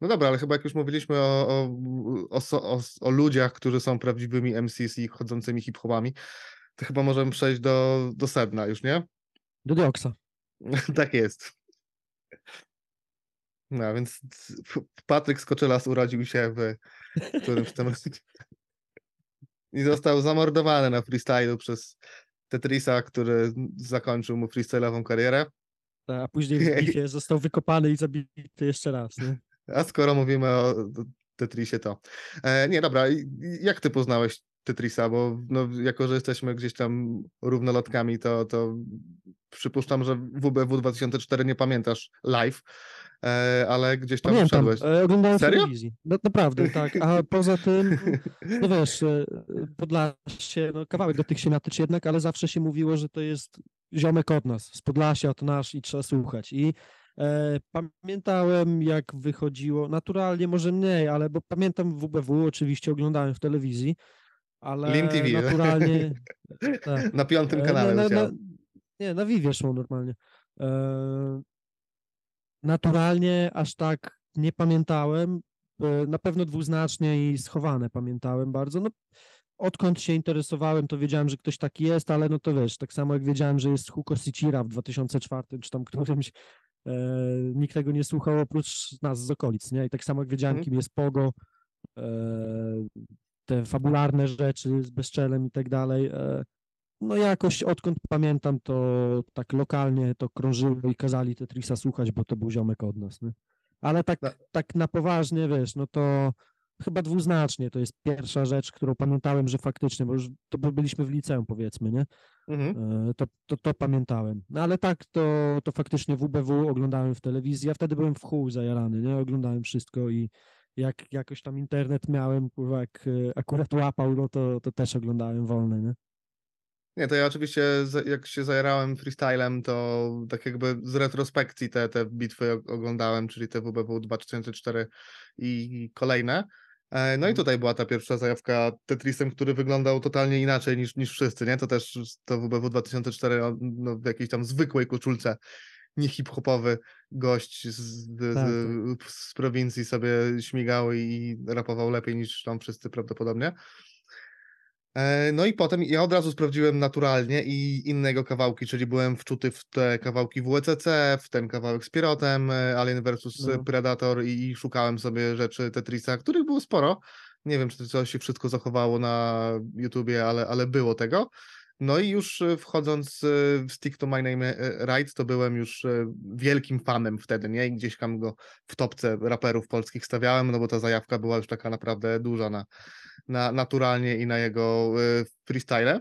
No dobra, ale chyba jak już mówiliśmy o, o, o, o, o ludziach, którzy są prawdziwymi MCs i chodzącymi hip-hopami, to chyba możemy przejść do, do sedna już, nie? Do Dioksa. tak jest. No, więc Patryk Skoczylas urodził się w którymś tam i został zamordowany na freestylu przez Tetrisa, który zakończył mu freestylową karierę. A później w bitwie został wykopany i zabity jeszcze raz. Nie? A skoro mówimy o Tetrisie, to. E, nie, dobra, jak ty poznałeś Tetrisa? Bo no, jako, że jesteśmy gdzieś tam równolotkami, to, to przypuszczam, że WBW 2004 nie pamiętasz live, e, ale gdzieś tam Pamiętam, wszedłeś. e, oglądałem Serio? telewizji. No, naprawdę, tak. A poza tym, no wiesz, e, Podlasie, no kawałek do tych się natyczy jednak, ale zawsze się mówiło, że to jest ziomek od nas, z Podlasia to nasz i trzeba słuchać. I e, pamiętałem, jak wychodziło, naturalnie może mniej, ale bo pamiętam WBW, oczywiście oglądałem w telewizji, ale Lin TV. naturalnie... tak. Na piątym E, kanale na, na, na, Nie, na Vivie szło normalnie. E, naturalnie aż tak nie pamiętałem. Na pewno dwuznacznie i schowane pamiętałem bardzo. No, odkąd się interesowałem, to wiedziałem, że ktoś taki jest, ale no to wiesz, tak samo jak wiedziałem, że jest Hugo Sicira w 2004 czy tam którymś, e, nikt tego nie słuchał oprócz nas z okolic, nie? I tak samo jak wiedziałem, Mhm. kim jest Pogo, e, te fabularne rzeczy z Bezczelem i tak dalej. E, no jakoś odkąd pamiętam, to tak lokalnie to krążyło i kazali Tetrisa słuchać, bo to był ziomek od nas, nie? Ale tak, No. tak na poważnie, wiesz, no to chyba dwuznacznie to jest pierwsza rzecz, którą pamiętałem, że faktycznie, bo już to by- byliśmy w liceum, powiedzmy, nie? Mhm. E, To, to, to pamiętałem. No ale tak, to, to faktycznie WBW oglądałem w telewizji, ja wtedy byłem w chuj zajarany, nie? Oglądałem wszystko i jak jakoś tam internet miałem, kurwa, jak e, akurat łapał, no to, to też oglądałem wolne, nie? Nie, to ja oczywiście jak się zajerałem freestylem, to tak jakby z retrospekcji te, te bitwy oglądałem, czyli te WBW 2004 i kolejne. E, No i Mhm. tutaj była ta pierwsza zajawka Tetrisem, który wyglądał totalnie inaczej niż, niż wszyscy, nie? To też to WBW 2004 o, no, w jakiejś tam zwykłej koszulce, nie hip-hopowy gość z, z, Tak, z, z prowincji sobie śmigał i rapował lepiej niż tam wszyscy prawdopodobnie. E, No i potem ja od razu sprawdziłem naturalnie i innego kawałki, czyli byłem wczuty w te kawałki WCC, w ten kawałek z Pirotem, e, Alien vs No. Predator i, i szukałem sobie rzeczy Tetrisa, których było sporo. Nie wiem, czy to się wszystko zachowało na YouTubie, ale, ale było tego. No i już e, wchodząc e, w Stick to My Name e, Right, to byłem już wielkim fanem wtedy, nie? I gdzieś tam go w topce raperów polskich stawiałem, no bo ta zajawka była już taka naprawdę duża na, na naturalnie i na jego freestyle.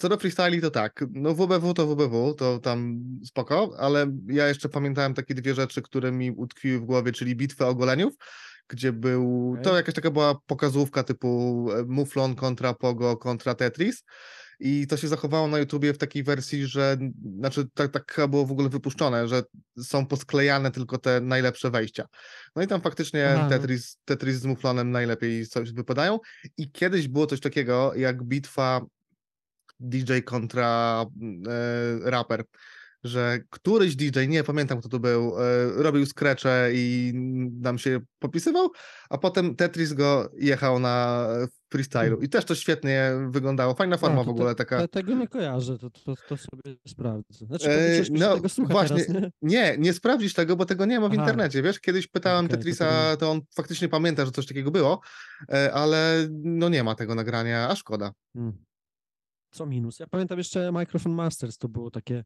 Co do freestyli, to tak, no WBW to WBW, to tam spoko, ale ja jeszcze pamiętałem takie dwie rzeczy, które mi utkwiły w głowie, czyli bitwę ogoleniów, gdzie był, to Okej. jakaś taka była pokazówka typu e, Muflon kontra Pogo kontra Tetris i to się zachowało na YouTubie w takiej wersji, że, znaczy tak, tak chyba było w ogóle wypuszczone, że są posklejane tylko te najlepsze wejścia. No i tam faktycznie Aha, no. Tetris, Tetris z Muflonem najlepiej coś wypadają i kiedyś było coś takiego jak bitwa DJ kontra e, raper, że któryś DJ, nie pamiętam kto to był, e, robił skrecze i nam się popisywał, a potem Tetris go jechał na freestylu i też to świetnie wyglądało, fajna forma Hmm. A, w to ogóle te, taka. te, tego nie kojarzę, to, to, to sobie sprawdzę. Znaczy, E, no, tego właśnie, teraz, nie? Nie, nie sprawdzisz tego, bo tego nie ma w Aha. internecie, wiesz? Kiedyś pytałem to Tetrisa, tego to on faktycznie pamięta, że coś takiego było, e, ale no nie ma tego nagrania, a szkoda. Hmm. Co minus? Ja pamiętam jeszcze Microphone Masters, to było takie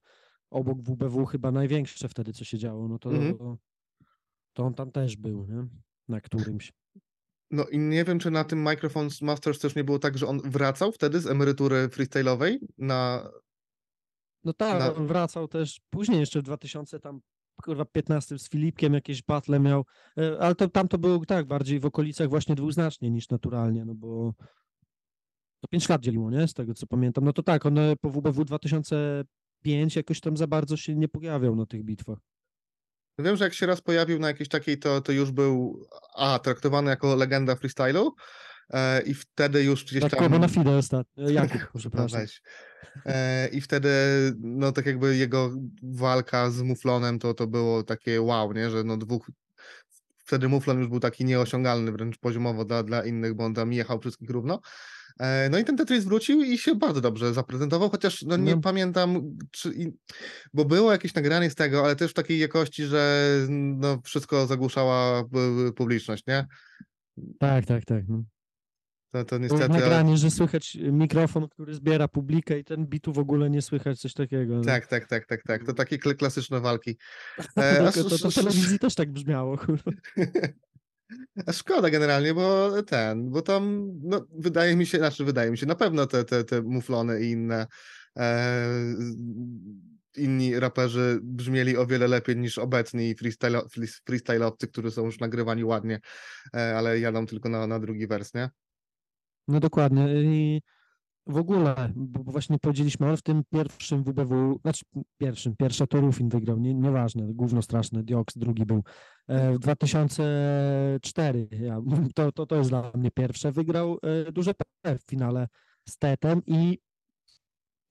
obok WBW chyba największe wtedy, co się działo, no to, Mhm. to on tam też był, nie? Na którymś. No i nie wiem, czy na tym Microphone Masters też nie było tak, że on wracał wtedy z emerytury freestyle'owej na... No tak, Na- on wracał też później jeszcze w 2000 tam kurwa 15 z Filipkiem jakieś battle miał, e, ale to, tam to było tak bardziej w okolicach właśnie dwuznacznie niż naturalnie, no bo to 5 lat dzieliło, nie? Z tego co pamiętam. No to tak, on po WBW 2005 jakoś tam za bardzo się nie pojawiał na tych bitwach. Wiem, że jak się raz pojawił na jakiejś takiej, to, to już był A, traktowany jako legenda freestylu, e, i wtedy już gdzieś Jak tam... Kobo na Fide ostatnio. Jak, No przepraszam. E, I wtedy, no tak jakby jego walka z Muflonem to, to było takie wow, nie? Że no dwóch. Wtedy Muflon już był taki nieosiągalny wręcz poziomowo dla, dla innych, bo on tam jechał wszystkich równo. E, No i ten Tetris wrócił i się bardzo dobrze zaprezentował, chociaż no nie No. pamiętam, czy, bo było jakieś nagranie z tego, ale też w takiej jakości, że no wszystko zagłuszała pu- publiczność, nie? Tak, tak, tak. No. To, to niestety... ale- nagranie, że słychać mikrofon, który zbiera publikę i ten bitu w ogóle nie słychać, coś takiego. no. Tak, tak, tak, tak, tak. To takie kla- klasyczne walki. To, E, to, to, to telewizji też tak brzmiało. A szkoda generalnie, bo ten, bo tam, no, wydaje mi się, znaczy wydaje mi się, na pewno te, te, te muflony i inne e, inni raperzy brzmieli o wiele lepiej niż obecni freestylo, frees- freestyle'owcy, którzy są już nagrywani ładnie, e, ale jadą tylko na, na drugi wers, nie? No dokładnie. I w ogóle, bo właśnie powiedzieliśmy, on w tym pierwszym WBW, znaczy pierwszym, pierwsza to Rufin wygrał, nie, nieważne, gówno straszne, Dioks drugi był. E, W 2004, ja, to, to, to jest dla mnie pierwsze, wygrał e, duże P w finale z Tetem i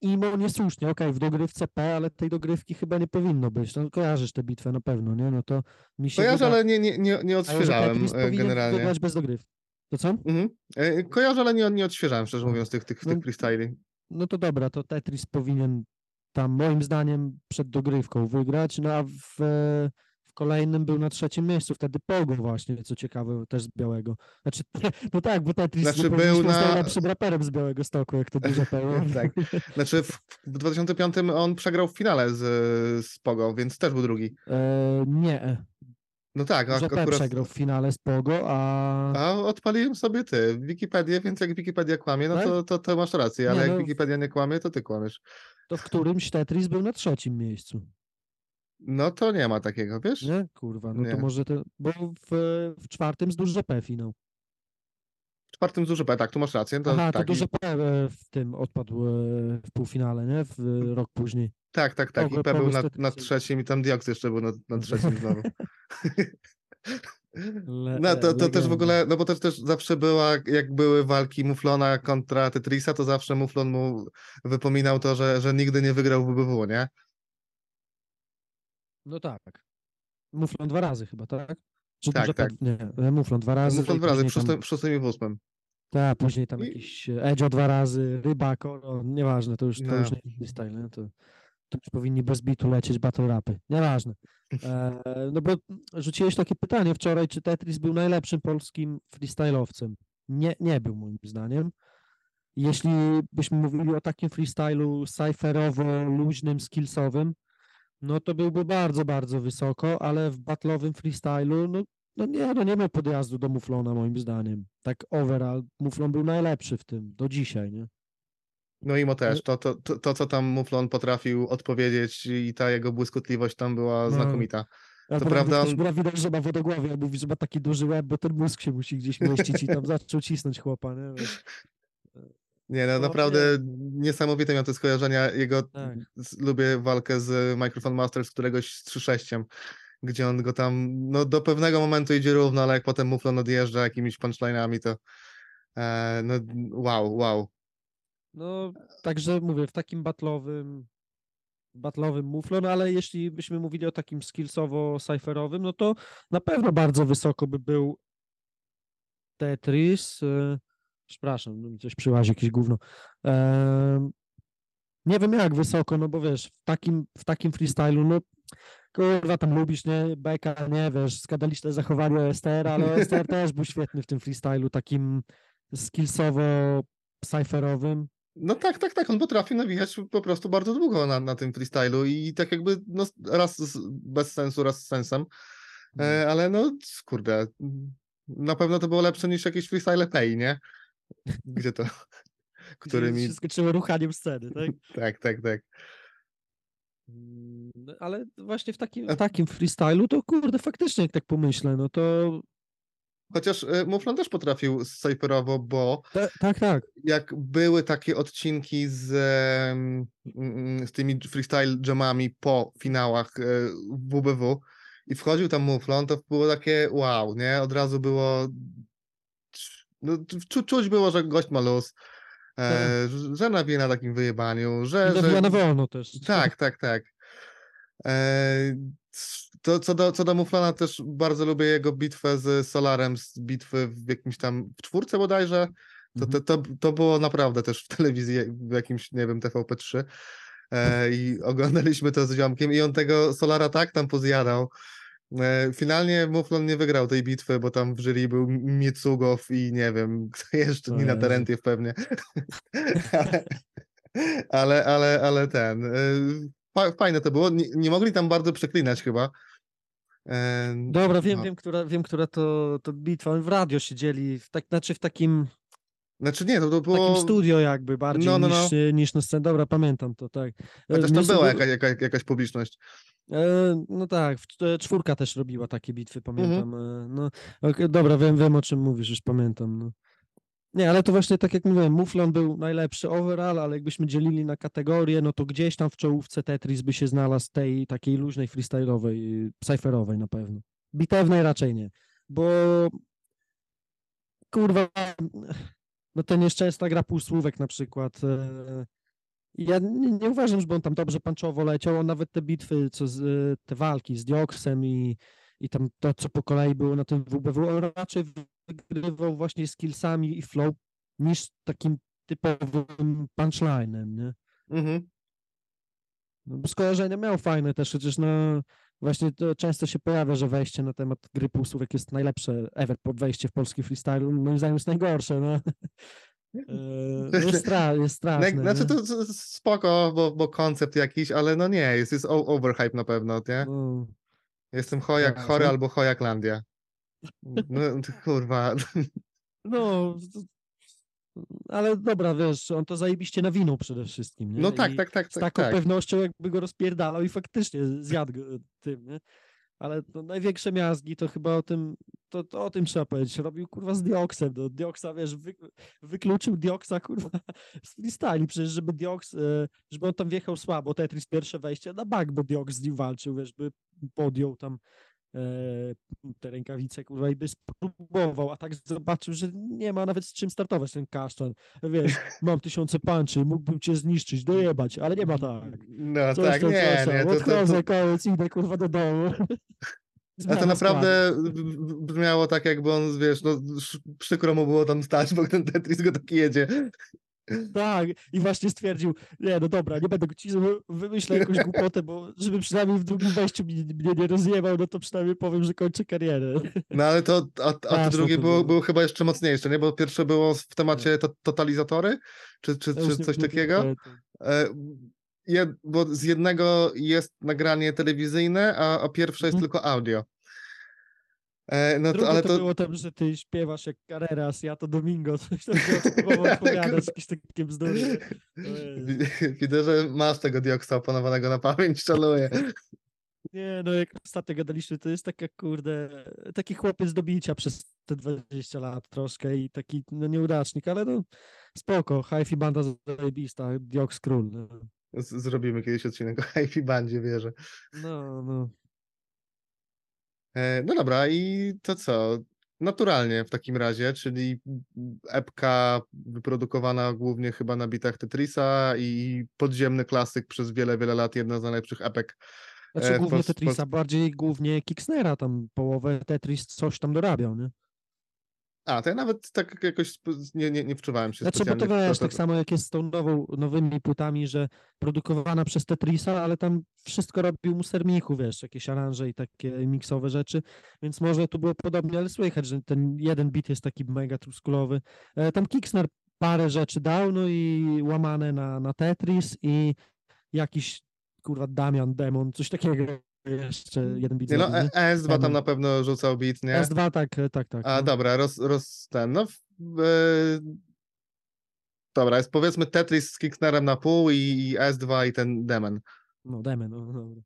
i no niesłusznie, okej, w dogrywce P, ale tej dogrywki chyba nie powinno być. No, kojarzysz tę bitwę na pewno, nie? No to mi się Kojarzę, wydaje, ale nie, nie, nie, nie odświeżałem e, generalnie. bez dogrywki. To co? Mhm. E, Kojarzę, ale nie, nie odświeżałem, szczerze mówiąc, tych, tych, No, tych freestyli. no to dobra, to Tetris powinien tam moim zdaniem przed dogrywką wygrać, no a w, w kolejnym był na trzecim miejscu, wtedy Pogo właśnie, co ciekawe, też z Białego. Znaczy, no tak, bo Tetris Znaczy, no, był na- najlepszym raperem z Białego Stoku, jak to duże pełno. Tak. Znaczy w, w 2005 on przegrał w finale z, z Pogo, więc też był drugi. E, nie, No tak, ak- że P akurat. przegrał w finale z Pogo, a... A odpaliłem sobie ty, Wikipedię, więc jak Wikipedia kłamie, no Tak? to, to, to masz rację, ale Nie, jak no- Wikipedia nie kłamie, to ty kłamiesz. to w którymś Tetris był na trzecim miejscu. No to nie ma takiego, wiesz? Nie? Kurwa, no Nie. to może to, bo w, w czwartym z duże P finał. W czwartym z duży P, tak, tu masz rację. To, Aha, tak, to duże P e, w tym odpadł e, w półfinale, nie? W e, rok później. Tak, tak, tak. I Pogo- P był na, na trzecim i tam Dioks jeszcze był na, na trzecim znowu. Le, No to, to też w ogóle, no bo też, też zawsze była, jak były walki Muflona kontra Tetrisa, to zawsze Muflon mu wypominał to, że, że nigdy nie wygrał WBW, nie? No tak. Muflon dwa razy chyba, tak? Czy Tak, tak. Nie, e, Muflon dwa razy. Muflon dwa razy, w tam- szóstym, w szóstym i w ósmym. Tak, później tam I- jakiś Edzio dwa razy, Rybak, o, nieważne, to już, to No. już nie jest style, nie? To, to już powinni bez bitu lecieć battle rapy. Nieważne. E, no bo rzuciłeś takie pytanie wczoraj, czy Tetris był najlepszym polskim freestyle'owcem. Nie, nie był moim zdaniem. Jeśli byśmy mówili o takim freestylu cypherowo-luźnym, skillsowym, no to byłby bardzo, bardzo wysoko, ale w battle'owym freestylu, no, no nie, no nie miał podjazdu do Muflona moim zdaniem. Tak overall, Muflon był najlepszy w tym, do dzisiaj, nie? No i mo też, to, to, to, to co tam Muflon potrafił odpowiedzieć i ta jego błyskotliwość tam była No. znakomita. Ale To prawda, Też widać, że ma wodogłowie, mówi, że ma taki duży łeb, bo ten mózg się musi gdzieś mieścić i tam zaczął cisnąć chłopa, nie? Wiesz, Nie, no naprawdę niesamowite miał te skojarzenia. Jego Tak. lubię walkę z Microphone Masters któregoś z 3-6, gdzie on go tam, no do pewnego momentu idzie równo, ale jak potem Muflon odjeżdża jakimiś punchline'ami, to e, no wow, wow. No, także mówię, w takim batlowym batlowym muflon, ale jeśli byśmy mówili o takim skillsowo-cypherowym, no to na pewno bardzo wysoko by był Tetris. e, Przepraszam, no mi coś przyłazi, jakieś gówno. Em, Nie wiem jak wysoko, no bo wiesz, w takim, w takim freestylu, no kurwa, tam lubisz, nie, beka, nie, wiesz, skandaliczne zachowanie OSTR, ale OSTR też był świetny w tym freestylu, takim skillsowo-cypherowym. No tak, tak, tak, on potrafi nawijać po prostu bardzo długo na, na tym freestylu i tak jakby no, raz z, bez sensu, raz z sensem, e, ale no kurde, na pewno to było lepsze niż jakieś freestyle play, nie? Gdzie to, którymi, się skończyło ruchaniem sceny, tak? tak, tak, tak. Mm, no, Ale właśnie w takim, w takim freestylu to kurde, faktycznie jak tak pomyślę, no to Chociaż e, Muflon też potrafił cypherowo, bo ta, tak, tak. jak były takie odcinki z, mm, z tymi freestyle jamami po finałach e, WBW i wchodził tam Muflon, to było takie wow, nie? Od razu było no, czu, czuć było, że gość ma luz, e, że- że nawija na takim wyjebaniu, że... I że na wolno też. tak, tak, tak. E, to, co do, co do Muflana też bardzo lubię jego bitwę z Solarem, z bitwy w jakimś tam, w czwórce bodajże, to, to, to, to było naprawdę też w telewizji, w jakimś, nie wiem, TVP3 e, i oglądaliśmy to z ziomkiem i on tego Solara tak tam pozjadał. E, finalnie Muflon nie wygrał tej bitwy, bo tam w jury był Miecugow i nie wiem, kto jeszcze, Nina. Terentiew pewnie. ale, ale, ale, ale ten, e, fa- fajne to było, nie, nie mogli tam bardzo przeklinać chyba. Dobra, wiem, no. wiem, która, wiem, która to, to bitwa. W radio siedzieli, w tak, znaczy w takim, Znaczy nie, to, to w było... takim studio jakby bardziej No, no, niż, e, niż na scenie. Dobra, pamiętam to, tak. E, Chociaż tam była sobie- jakaś, jakaś, publiczność. E, no tak, w- czwórka też robiła takie bitwy, Mhm. pamiętam. e, No, dobra, wiem, wiem o czym mówisz, już pamiętam. No. Nie, ale to właśnie tak jak mówiłem, Muflon był najlepszy overall, ale jakbyśmy dzielili na kategorie, no to gdzieś tam w czołówce Tetris by się znalazł tej takiej luźnej, freestyle'owej, cypherowej na pewno. Bitewnej raczej nie, bo kurwa, no to nieszczęsna gra półsłówek na przykład. e, Ja nie, nie uważam, żeby on tam dobrze panczowo leciał, on nawet te bitwy, co z, e, te walki z Dioksem i, i tam to, co po kolei było na tym WBW, on raczej wygrywał właśnie skillsami i flow niż takim typowym punchlinem, nie? Mhm. No, bo skojarzenia miał fajne też, przecież no właśnie to często się pojawia, że wejście na temat gry półsłówek jest najlepsze ever, wejście w polski freestyle, moim zdaniem jest najgorsze, no. E, no stra, jest No, straszne, Znaczy to to spoko, bo, bo koncept jakiś, ale no nie, jest, jest overhype na pewno, nie? No. Jestem chojak Tak, chory no. albo chojaklandia. No to kurwa. No, ale dobra, wiesz, on to zajebiście nawinął przede wszystkim, nie? No tak, I tak, tak, Z tak, taką tak. pewnością jakby go rozpierdalał i faktycznie zjadł go tym, nie? Ale to największe miazgi to chyba o tym, to, to o tym trzeba powiedzieć. Robił kurwa z Dioksem, no Dioksa, wiesz, wy, wykluczył Dioksa kurwa z freestyli, przecież żeby Dioks, e, żeby on tam wjechał słabo, Tetris pierwsze wejście na bak, bo Dioks z nim walczył, wiesz, by podjął tam te rękawice, kurwa, i by spróbował, a tak zobaczył, że nie ma nawet z czym startować ten kasztan. Wiesz, mam tysiące panczy, mógłbym cię zniszczyć, dojebać, ale nie ma tak. No Coś tak, tam, nie, coś tam. nie. To, to, Odchodzę, to, koniec, idę kurwa do domu. a to naprawdę brzmiało tak, jakby on, wiesz, no przykro mu było tam stać, bo ten Tetris go tak jedzie. Tak, i właśnie stwierdził, nie, no dobra, nie będę go ci wymyślał jakąś głupotę, bo żeby przynajmniej w drugim wejściu mnie, mnie nie rozjebał, no to przynajmniej powiem, że kończę karierę. No ale to, a, a to Straszne drugie to było, było. było chyba jeszcze mocniejsze, nie? Bo pierwsze było w temacie to, totalizatory, czy, czy, Ja czy nie- coś nie takiego. pamiętam. E, jed, bo z jednego jest nagranie telewizyjne, a, a pierwsze jest Mhm. tylko audio. E, no to, ale to, to, było tam, że ty śpiewasz jak Carreras, ja to Domingo, coś próbował odpowiadać, jakieś takie bzdury. Widzę, że masz tego dioksa opanowanego na pamięć, szanuję. Nie, no jak ostatnio gadaliśmy, to jest taka kurde, taki chłopiec do bicia przez te 20 lat troszkę i taki no nieudacznik, ale no spoko, hi-fi banda zajebista, Dioks Król. No, zrobimy kiedyś odcinek o Hi-Fi Bandzie, wierzę. no. no. E, no dobra, i to co? Naturalnie w takim razie, czyli epka wyprodukowana głównie chyba na bitach Tetrisa i podziemny klasyk przez wiele, wiele lat, jedna z najlepszych epek. Znaczy E, głównie Tetrisa, bardziej głównie Kicksnera, tam połowę Tetris coś tam dorabiał, nie? A, to ja nawet tak jakoś nie, nie, nie wczuwałem się Znaczy, bo specjalnie. to w wiesz, to- tak samo jak jest z tą nową, nowymi płytami, że produkowana przez Tetrisa, ale tam wszystko robił mu sermichu, wiesz, jakieś aranże i takie miksowe rzeczy, więc może tu było podobnie, ale słychać, że ten jeden bit jest taki mega truskulowy. E, Tam Kicksner parę rzeczy dał, no i łamane na, na Tetris i jakiś, kurwa, Damian, Demon, coś takiego jeszcze jeden bit Nie no, nie? E- ES2 tam na pewno rzucał beat, nie? S2, tak, e, tak, tak. A no. dobra, roz, roz ten, no. E, dobra, jest powiedzmy Tetris z Kicksnerem na pół i, i S2 i ten Demon. No, Demon, no, dobra.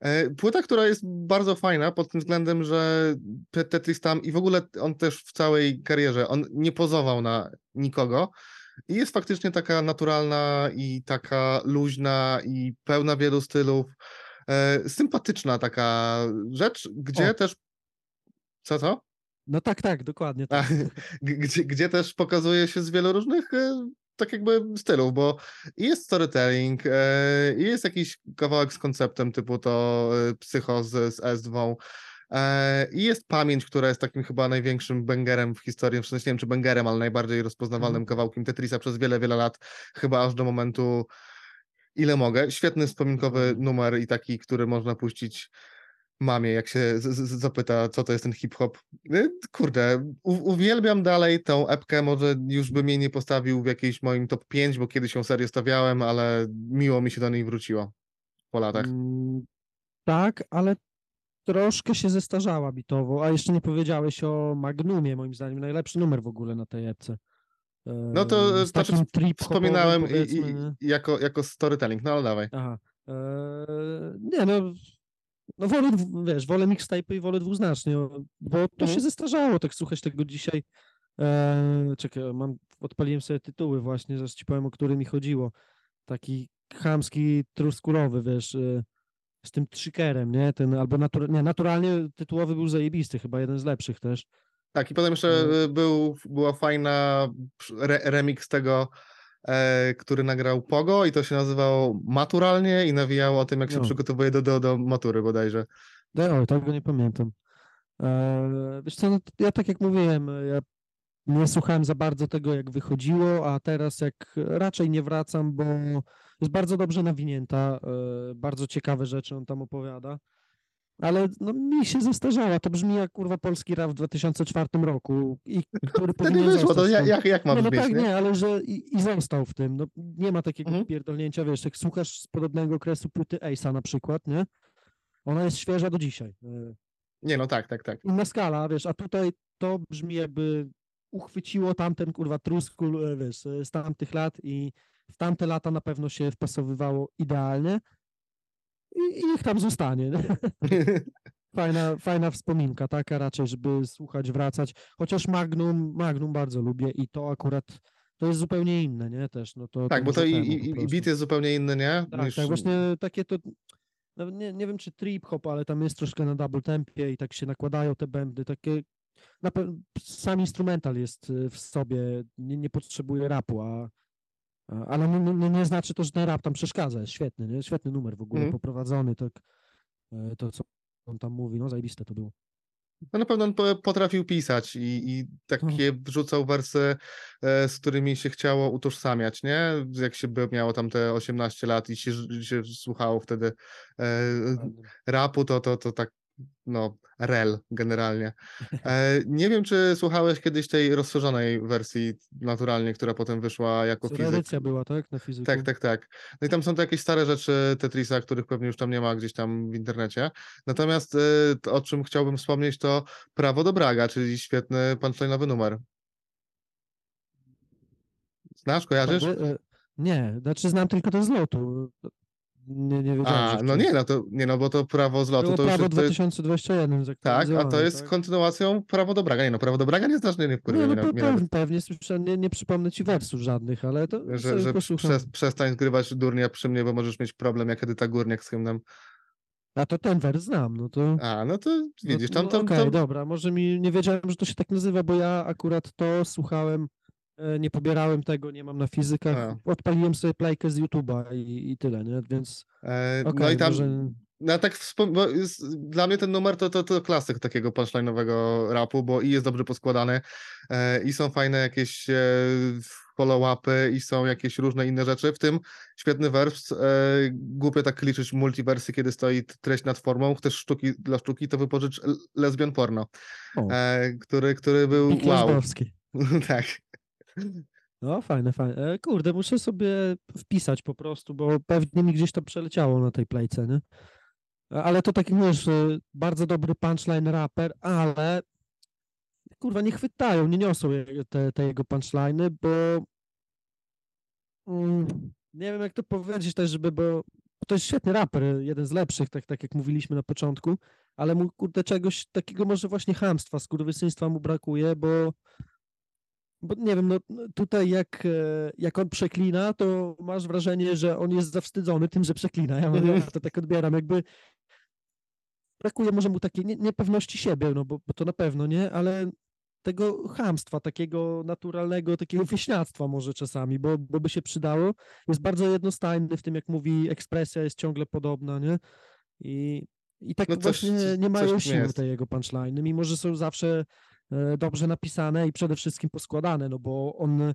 E, Płyta, która jest bardzo fajna pod tym względem, że Te- Tetris tam i w ogóle on też w całej karierze, on nie pozował na nikogo i jest faktycznie taka naturalna i taka luźna i pełna wielu stylów. E, sympatyczna taka rzecz, gdzie O. też. Co, co? No tak, tak, dokładnie. Tak. gdzie, gdzie też pokazuje się z wielu różnych e, tak jakby stylów, bo jest storytelling, e, i jest jakiś kawałek z konceptem typu to Psycho z, z S2, e, i jest pamięć, która jest takim chyba największym bangerem w historii, w sensie nie wiem czy bangerem, ale najbardziej rozpoznawalnym Mhm. kawałkiem Tetrisa przez wiele, wiele lat, chyba aż do momentu ile mogę. Świetny wspominkowy numer i taki, który można puścić mamie, jak się zapyta, co to jest ten hip-hop. Y, Kurde, uwielbiam dalej tą epkę, może już bym jej nie postawił w jakiejś moim top 5, bo kiedyś ją serio stawiałem, ale miło mi się do niej wróciło po latach. Mm, Tak, ale troszkę się zestarzała bitowo. A jeszcze nie powiedziałeś o Magnumie, moim zdaniem najlepszy numer w ogóle na tej epce. No to, e, znaczy Wspominałem i, i, jako, jako storytelling, no ale dawaj. Aha. Eee, nie no, no wolę, wiesz, wolę mixtape i wolę dwuznacznie, bo to Mhm. się zestarzało, tak słuchać tego dzisiaj. Eee, czekaj, mam, odpaliłem sobie tytuły właśnie, zaraz ci powiem, o który mi chodziło. Taki chamski, truskulowy, wiesz, e, z tym trickerem, nie? Ten, albo natura- nie, naturalnie tytułowy był zajebisty, chyba jeden z lepszych też. Tak, i potem jeszcze No. y, był, była fajna re, remix tego, e, który nagrał Pogo i to się nazywało Maturalnie i nawijało o tym, jak się No. przygotowuje do, do, do matury bodajże. No, oj, tego nie pamiętam. Eee, wiesz co, no, ja tak jak mówiłem, e, ja nie słuchałem za bardzo tego, jak wychodziło, a teraz jak raczej nie wracam, bo jest bardzo dobrze nawinięta, e, bardzo ciekawe rzeczy on tam opowiada, ale no, mi się zestarzała, to brzmi jak kurwa polski rap w 2004 roku, i który Wtedy powinien wyszło, to zostać jak, jak, ma Nie, no brzmieć, tak, nie? nie, ale że i, i został w tym. No, nie ma takiego Mhm. pierdolnięcia, wiesz, jak słuchasz z podobnego okresu płyty Ace'a na przykład, nie? Ona jest świeża do dzisiaj. E, Nie, no tak, tak, tak. Inna skala, wiesz, a tutaj to brzmi jakby uchwyciło tamten, kurwa, truskul, e, wiesz, e, z tamtych lat i w tamte lata na pewno się wpasowywało idealnie i, i niech tam zostanie, nie? Fajna, fajna wspominka, taka raczej, żeby słuchać, wracać. Chociaż Magnum, Magnum bardzo lubię i to akurat to jest zupełnie inne, nie? Też, no to, tak, bo to i, i, i beat jest zupełnie inny, nie? Tak, Niż- tak, właśnie takie to, nawet nie, nie wiem czy trip hop, ale tam jest troszkę na double tempie i tak się nakładają te bębny, takie, na sam instrumental jest y, w sobie, nie, nie potrzebuje rapu, a ale nie, nie, nie znaczy to, że ten rap tam przeszkadza, jest świetny, nie? świetny numer w ogóle, Mhm. poprowadzony, tak, e, to co on tam mówi, no zajebiste to było. No na pewno on po- potrafił pisać i, i takie wrzucał wersy, e, z którymi się chciało utożsamiać, nie? Jak się by miało tam te 18 lat i się, się słuchało wtedy e, rapu, to, to, to tak, no, rel generalnie. E, nie wiem, czy słuchałeś kiedyś tej rozszerzonej wersji naturalnie, która potem wyszła jako fizyk. edycja była, tak, na fizyku? Tak, tak, tak. No i tam są to jakieś stare rzeczy Tetrisa, których pewnie już tam nie ma gdzieś tam w internecie. Natomiast to, o czym chciałbym wspomnieć, to Prawo do Braga, czyli świetny punchline'owy numer. Znasz, kojarzysz? E, Nie, znaczy znam tylko to z lotu. Nie, nie wiedziałem, A, no nie, no to nie, no bo to prawo z lotu to już prawo jest, to jest, 2021 tak, a to jest tak? kontynuacją Prawo do Braga. Nie no, Prawo do Braga nie znasz, nie, Nie, no nawet, pewnie, pewnie słyszałem, nie, nie przypomnę ci wersów żadnych, ale to że, że przez, przestań zgrywać durnia przy mnie, bo możesz mieć problem jak Edyta Górniak z hymnem. A to ten wers znam, no to... A, no to widzisz, no, tam, no, tam, Okej, tam dobra, może mi, nie wiedziałem, że to się tak nazywa, bo ja akurat to słuchałem, nie pobierałem tego, nie mam na fizykach, A. odpaliłem sobie playkę z YouTube'a i, i tyle, nie, więc E, no okej, i tam, może... no tak jest, dla mnie ten numer to, to, to klasyk takiego punchline'owego rapu, bo i jest dobrze poskładany, e, i są fajne jakieś e, follow-upy, i są jakieś różne inne rzeczy, w tym świetny wers, e, głupio tak liczyć multiwersy, kiedy stoi treść nad formą, chcesz sztuki dla sztuki, to wypożycz lesbian porno, e, który, który był Pik wow, tak. No, fajne, fajne. E, Kurde, muszę sobie wpisać po prostu, bo pewnie mi gdzieś to przeleciało na tej playce, nie? E, Ale to taki, wiesz, e, bardzo dobry punchline raper, ale kurwa, nie chwytają, nie niosą te, te jego bo mm, nie wiem, jak to powiedzieć też, żeby, bo to jest świetny raper, jeden z lepszych, tak, tak jak mówiliśmy na początku, ale mu, kurde, czegoś takiego może właśnie chamstwa, skurwysyństwa mu brakuje, bo bo nie wiem, no tutaj jak, e, jak on przeklina, to masz wrażenie, że on jest zawstydzony tym, że przeklina. Ja, mówię, ja to tak odbieram, jakby brakuje może mu takiej nie, niepewności siebie, no bo, bo to na pewno, nie? Ale tego chamstwa, takiego naturalnego, takiego wieśniactwa może czasami, bo, bo by się przydało. Jest bardzo jednostajny w tym, jak mówi, ekspresja jest ciągle podobna, nie? I, i tak No coś- właśnie nie mają siły te jego punchline'y, mimo że są zawsze dobrze napisane i przede wszystkim poskładane, no bo on e,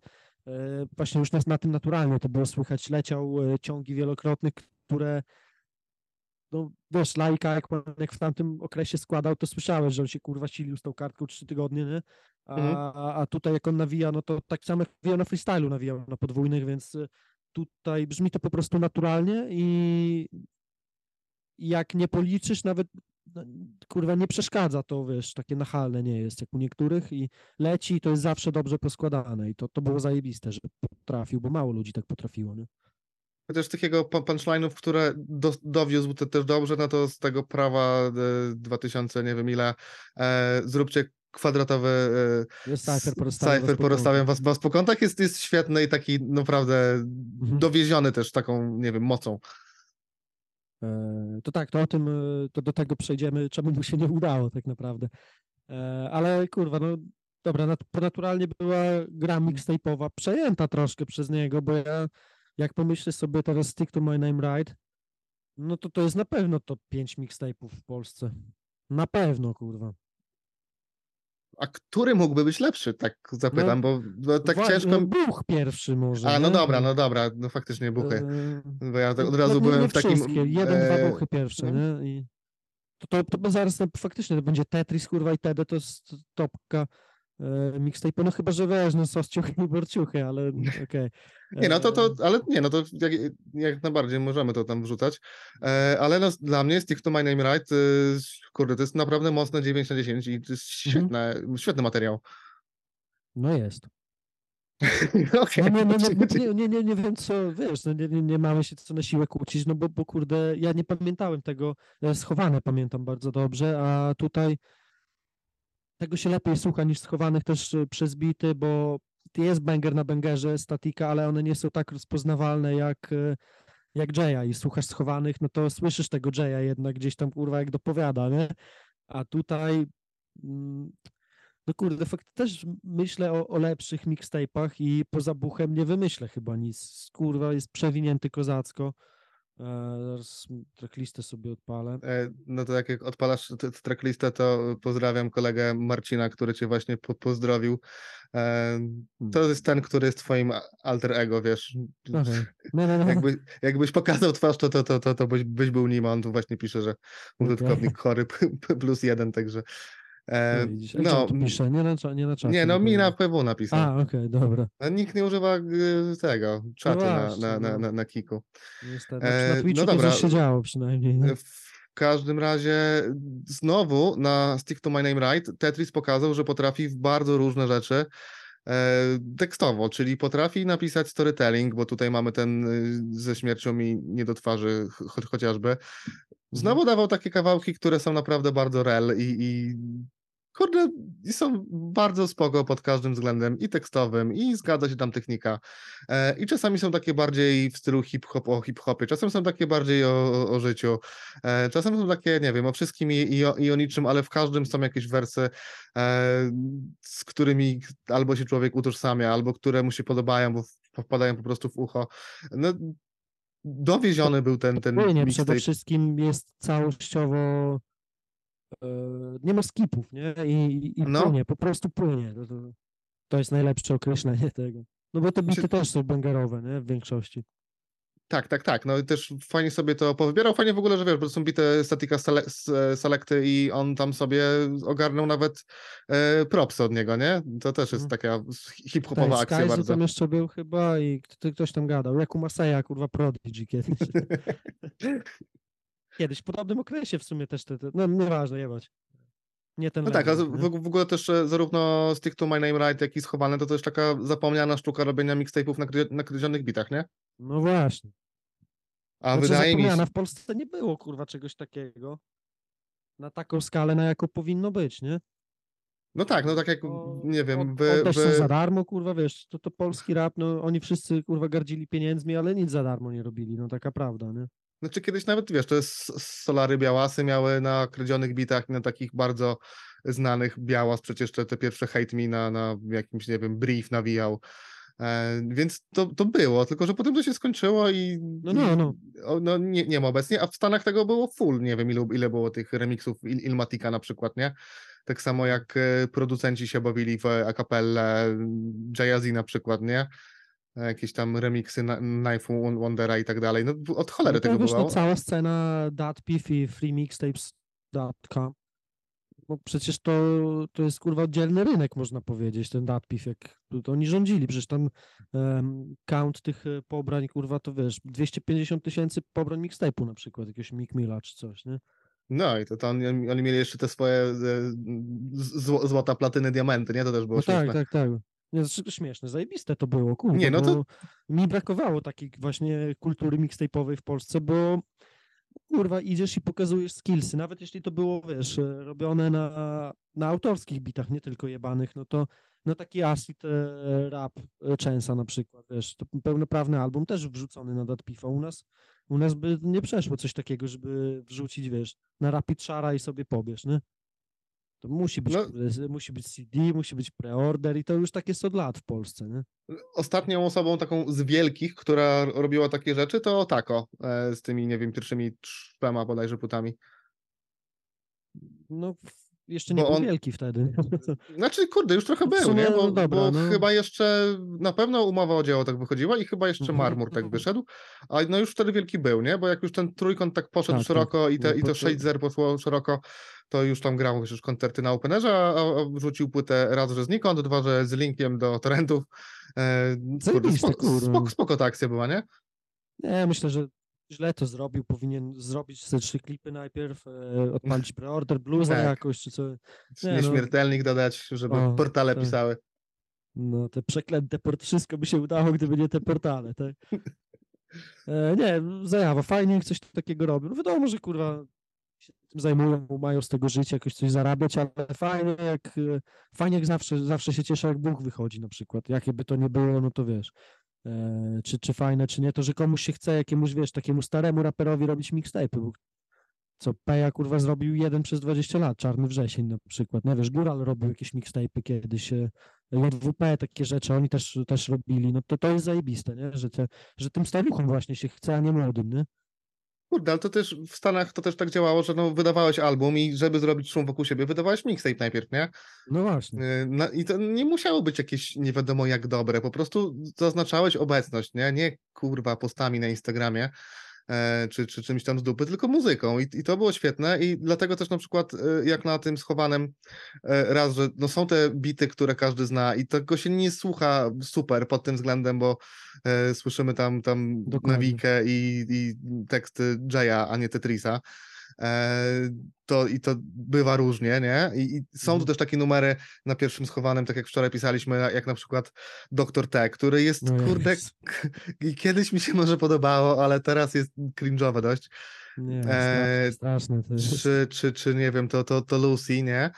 właśnie już na, na tym naturalnie to było słychać, leciał e, ciągi wielokrotne, które no wiesz, lajka, jak, jak w tamtym okresie składał, to słyszałeś, że on się kurwa silił z tą kartką trzy tygodnie, nie? A, Mhm. a, a tutaj jak on nawija, no to tak samo jak na freestylu, nawijał na podwójnych, więc tutaj brzmi to po prostu naturalnie i jak nie policzysz, nawet no, kurwa nie przeszkadza to, wiesz, takie nachalne nie jest jak u niektórych i leci i to jest zawsze dobrze poskładane i to, to było zajebiste, że potrafił, bo mało ludzi tak potrafiło, nie? Chociaż takiego pu- punchline'ów, które do, dowiózł te, też dobrze, no to z tego prawa e, 2000, nie wiem ile, e, zróbcie kwadratowy e, cypher po porozstawiam was, was po kątach, jest, jest świetny i taki naprawdę Mhm. dowieziony też taką, nie wiem, mocą. E, To tak, to o tym, e, to do tego przejdziemy, czemu mu się nie udało tak naprawdę. E, Ale kurwa, no dobra, nat- naturalnie była gra mixtape'owa przejęta troszkę przez niego, bo ja jak pomyślę sobie teraz Stick to My Name Right, no to to jest na pewno top 5 mixtape'ów w Polsce. Na pewno, kurwa. A który mógłby być lepszy, tak zapytam, bo, bo tak Wa- ciężko... no, Buch pierwszy może, A, no nie? dobra, no dobra, no faktycznie buchy. E, Bo ja tak od No, razu nie, byłem w takim... wszystkie, jeden, dwa e, buchy pierwsze, no. nie? I to, to, to zaraz no, faktycznie to będzie Tetris, kurwa, i TD to jest topka mixtape, no chyba, że weź, no sosciuchy i borciuchy, ale okej. Nie, no to, to, E, ale nie, no to jak, jak najbardziej możemy to tam wrzucać, e, ale no, dla mnie Stick to My Name Right, y, kurde, to jest naprawdę mocne 9 na 10 i to jest Mhm. świetne, świetny materiał. No jest. Okej, No nie, no, czyli- nie, nie, nie, wiem co, wiesz, no nie, nie, nie mamy się co na siłę kłócić, no bo, bo kurde, ja nie pamiętałem tego, ja schowane pamiętam bardzo dobrze, a tutaj tego się lepiej słucha niż schowanych też y, przez bity, bo jest banger na bangerze, statika, ale one nie są tak rozpoznawalne jak, y, jak Jaya i słuchasz schowanych, no to słyszysz tego Jaya jednak gdzieś tam kurwa jak dopowiada, nie? A tutaj mm, no kurde, fakt też myślę o, o lepszych mixtape'ach i poza buchem nie wymyślę chyba nic. Kurwa, jest przewinięty kozacko. E, zaraz tracklistę sobie odpalę. E, No to jak, jak odpalasz tę tę tracklistę, to pozdrawiam kolegę Marcina, który cię właśnie po, pozdrowił. E, To jest ten, który jest twoim alter ego, wiesz. Okej. No, no, no. Jakby, jakbyś pokazał twarz, to, to, to, to, to byś, byś był nim, on tu właśnie pisze, że użytkownik chory plus jeden, także e, No, no, no, tu pisze? Nie na, nie na czacie. nie no, mi na. PW napisał. A, okej, dobra. A Nikt nie używa y, tego czatu na, właśnie, na, na, no. na, na Kiku. Niestety. E, na no Twitchu dobra. coś się działo przynajmniej. No. W każdym razie znowu na Stick to My Name Right Tetris pokazał, że potrafi w bardzo różne rzeczy e, tekstowo, czyli potrafi napisać storytelling, bo tutaj mamy ten y, ze śmiercią mi nie do twarzy cho chociażby. Znowu dawał takie kawałki, które są naprawdę bardzo rel i, i kurde, są bardzo spoko pod każdym względem i tekstowym, i zgadza się tam technika. E, I czasami są takie bardziej w stylu hip-hop o hip-hopie, czasem są takie bardziej o, o, życiu, e, czasem są takie, nie wiem, o wszystkim i, i, o, i o niczym, ale w każdym są jakieś wersy, e, z którymi albo się człowiek utożsamia, albo które mu się podobają, bo wpadają po prostu w ucho. No, dowieziony był ten, ten Płynie przede wszystkim jest całościowo nie ma skipów, nie? I, i No. płynie, po prostu płynie. To, to, jest najlepsze określenie tego. No bo te Znaczy- bity też są bangerowe, nie? W większości. Tak, tak, tak. No i też fajnie sobie to powybierał. Fajnie w ogóle, że wiesz, bo są bite statika sele selecty i on tam sobie ogarnął nawet e, propsy od niego, nie? To też jest Mhm. taka hip-hopowa Tak, akcja Skyzu bardzo. tam jeszcze był chyba i kto, ktoś tam gadał. Jak u Marseilla, kurwa, Prodigy kiedyś. kiedyś, w podobnym okresie w sumie też te, te no nieważne, jebać. Nie ten No tak, a w, w ogóle też e, zarówno Stick to My Name Right, jak i Schowane, to też taka zapomniana sztuka robienia mixtape'ów na, na kryzionych bitach, nie? No właśnie. A Znaczy, wydaje mi się... zapomniana, w Polsce nie było, kurwa, czegoś takiego. Na taką skalę, na jaką powinno być, nie? No tak, no tak jak, Bo nie wiem, wy, coś wy, za darmo, kurwa, wiesz, to, to polski rap, no oni wszyscy, kurwa, gardzili pieniędzmi, ale nic za darmo nie robili, no taka prawda, nie? Znaczy kiedyś nawet, wiesz, to jest Solary Białasy miały na kradzionych bitach, na takich bardzo znanych. Białas przecież te, te pierwsze Hate Me na, na jakimś, nie wiem, brief nawijał. E, więc to, to było, tylko że potem to się skończyło i, No, no, no. no nie, nie ma obecnie, a w Stanach tego było full, nie wiem ilu, ile było tych remixów Il, Ilmatika na przykład, nie? Tak samo jak e, producenci się bawili w akapelle, Jay-Z na przykład, nie? E, Jakieś tam remiksy na- Knife Wondera i tak dalej. No od cholery No tego wiesz, było. no, cała scena DatPiff i freemixtapes.com bo przecież to, to jest kurwa oddzielny rynek, można powiedzieć, ten DatPiff, jak to, oni rządzili, przecież tam em, count tych e, pobrań, kurwa, to wiesz, 250 tysięcy pobrań mixtape'u na przykład, jakiegoś Mick Milla czy coś, nie? No i to, to oni, oni mieli jeszcze te swoje e, z- zło, złota, platyny, diamenty, nie? To też było No tak, tak, tak. Nie, znaczy, śmieszne, zajebiste to było, kurwa, Nie, no to- mi brakowało takiej właśnie kultury mixtape'owej w Polsce, bo kurwa, idziesz i pokazujesz skillsy, nawet jeśli to było, wiesz, robione na, na autorskich bitach, nie tylko jebanych, no to no taki acid e, rap e, Częsa na przykład, wiesz, to pełnoprawny album też wrzucony na Datpifa u nas, u nas by nie przeszło coś takiego, żeby wrzucić, wiesz, na Rapid Shara i sobie pobierz, nie? To musi być, No. musi być CD, musi być preorder i to już tak jest od lat w Polsce, nie? Ostatnią osobą taką z wielkich, która robiła takie rzeczy, to Tako e, z tymi, nie wiem, pierwszymi trzema bodajże płytami. No, jeszcze nie Bo był on- wielki wtedy. Znaczy, kurde, już trochę był, nie? Bo, no dobra, bo no. chyba jeszcze na pewno umowa o dzieło tak wychodziła i chyba jeszcze Mhm, Marmur tak mhm. wyszedł, a no już wtedy wielki był, nie? Bo jak już ten trójkąt tak poszedł Tak, tak. szeroko i, te, No, i to to- 6-0 poszło szeroko, to już tam grał już koncerty na Openerze, a, a wrzucił płytę raz, że znikąd, dwa, że z linkiem do torrentów. E, kurde, spoko, spoko, spoko ta akcja była, nie? Nie, myślę, że źle to zrobił. Powinien zrobić te trzy klipy najpierw, e, odpalić preorder, bluza Tak. jakoś, czy co. Nie, no. Nieśmiertelnik dodać, żeby O, portale tak. pisały. No, te przeklęte port, wszystko by się udało, gdyby nie te portale, tak? E, nie, zajawa, fajnie jak coś takiego robią. No wiadomo, że kurwa się tym zajmują, mają z tego żyć, jakoś coś zarabiać, ale fajnie jak, e, fajnie jak zawsze, zawsze się cieszę, jak Bóg wychodzi na przykład. Jakie by to nie było, no to wiesz, czy, czy fajne, czy nie, to że komuś się chce jakiemuś, wiesz, takiemu staremu raperowi robić mixtape, bo co Peja kurwa zrobił jeden przez 20 lat, Czarny Wrzesień na przykład, nie wiesz, Góral robił jakieś mixtape'y kiedyś, e, JWP, takie rzeczy, oni też, też robili, no to to jest zajebiste, nie, że, te, że tym staruchom właśnie się chce, a nie młodym, nie? Kurde, ale to też w Stanach to też tak działało, że no, wydawałeś album i żeby zrobić szum wokół siebie, wydawałeś mixtape najpierw, nie? No właśnie. Y, No, I to nie musiało być jakieś nie wiadomo jak dobre, po prostu zaznaczałeś obecność, nie? Nie kurwa postami na Instagramie czy, czy czymś tam z dupy, tylko muzyką I, i to było świetne i dlatego też na przykład e, jak na tym schowanym e, raz, że no są te bity, które każdy zna i tego się nie słucha super pod tym względem, bo e, słyszymy tam, tam Dokładnie. Nawikę i, i teksty Jaya, a nie Tetrisa. E, to i to bywa różnie, nie? I, i są tu Mhm. też takie numery na pierwszym schowanym, tak jak wczoraj pisaliśmy, jak na przykład Dr. T, który jest, No kurde, i kiedyś mi się może podobało, ale teraz jest cringe'owe dość. Nie, e, straszne, straszne to jest. Czy, czy, czy nie wiem, to, to, to Lucy, nie?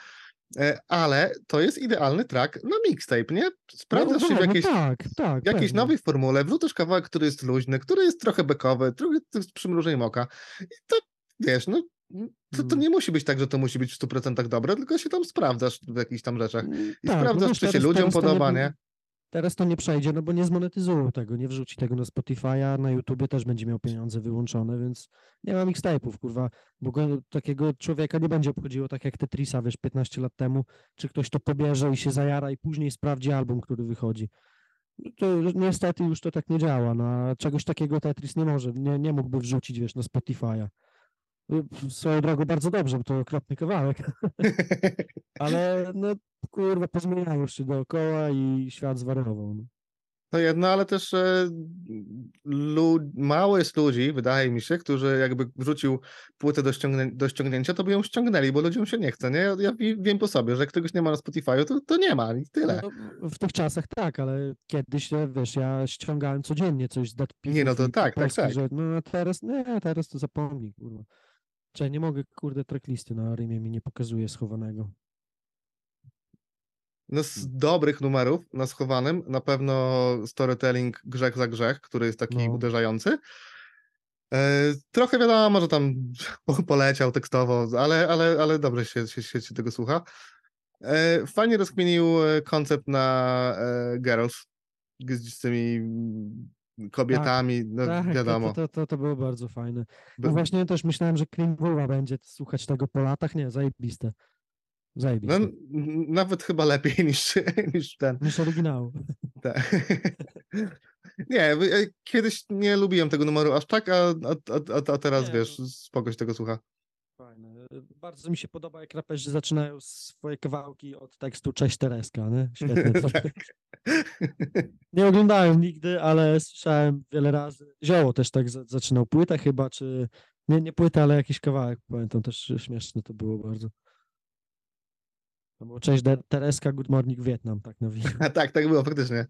E, Ale to jest idealny track na mixtape, nie? Sprawdzasz no, się w no jakiejś, tak, tak, w jakiejś nowej formule, wrzucasz kawałek, który jest luźny, który jest trochę bekowy, trochę z przymrużeniem oka. I to, wiesz, no, to, to Mm. nie musi być tak, że to musi być w 100% dobre, tylko się tam sprawdzasz w jakichś tam rzeczach. I tak, no sprawdzasz, czy się ludziom podoba, nie? Teraz to nie przejdzie, no bo nie zmonetyzują tego, nie wrzuci tego na Spotify'a, na YouTubie też będzie miał pieniądze wyłączone, więc nie ma mixtape'ów, kurwa, bo go, takiego człowieka nie będzie obchodziło tak jak Tetrisa, wiesz, 15 lat temu, czy ktoś to pobierze i się zajara i później sprawdzi album, który wychodzi. No To niestety już to tak nie działa, no, a czegoś takiego Tetris nie może, nie, nie mógłby wrzucić, wiesz, na Spotify'a. Swoją drogą bardzo dobrze, bo to okropny kawałek, ale no kurwa, pozmieniają się dookoła i świat zwariował. No. To jedno, ale też e, lu- mało jest ludzi, wydaje mi się, którzy jakby wrzucił płytę do, ściągnię- do ściągnięcia, to by ją ściągnęli, bo ludziom się nie chce, nie? Ja, ja wi- wiem po sobie, że jak czegoś nie ma na Spotify'u, to, to nie ma i tyle. No, w tych czasach tak, ale kiedyś, e, wiesz, ja ściągałem codziennie coś z datpifów Nie, no to tak, tak, tak. Że, no a teraz, nie, teraz to zapomnij, kurwa. Czy nie mogę, kurde, tracklisty na Rymie mi nie pokazuje schowanego. No z dobrych numerów na schowanym na pewno storytelling Grzech za Grzech, który jest taki No. uderzający. E, trochę wiadomo, że tam po- poleciał tekstowo, ale, ale, ale dobrze się, się, się, tego słucha. E, fajnie rozkminił e, koncept na Girls z tymi mm, kobietami, no tak, to- wiadomo. To, to, to, to było bardzo fajne. By- No właśnie też myślałem, że Klimwowa będzie słuchać tego po latach. Nie, zajebiste. No, Zajebiste. n- nawet chyba lepiej niż, niż ten. Niż oryginału. Tak. Nie, kiedyś nie lubiłem tego numeru aż tak, a, a, a, a- teraz Nie, wiesz, no. spoko się tego słucha. Fajne. Bardzo mi się podoba, jak raperzy zaczynają swoje kawałki od tekstu Cześć Tereska, nie? Świetnie. To. Tak. Nie oglądałem nigdy, ale słyszałem wiele razy. Zioło też tak za- zaczynał płytę chyba, czy nie, nie płytę, ale jakiś kawałek. Pamiętam też śmieszne to było bardzo. To było Cześć De- Tereska, Good Morning Vietnam, tak na wino. A tak, tak było faktycznie.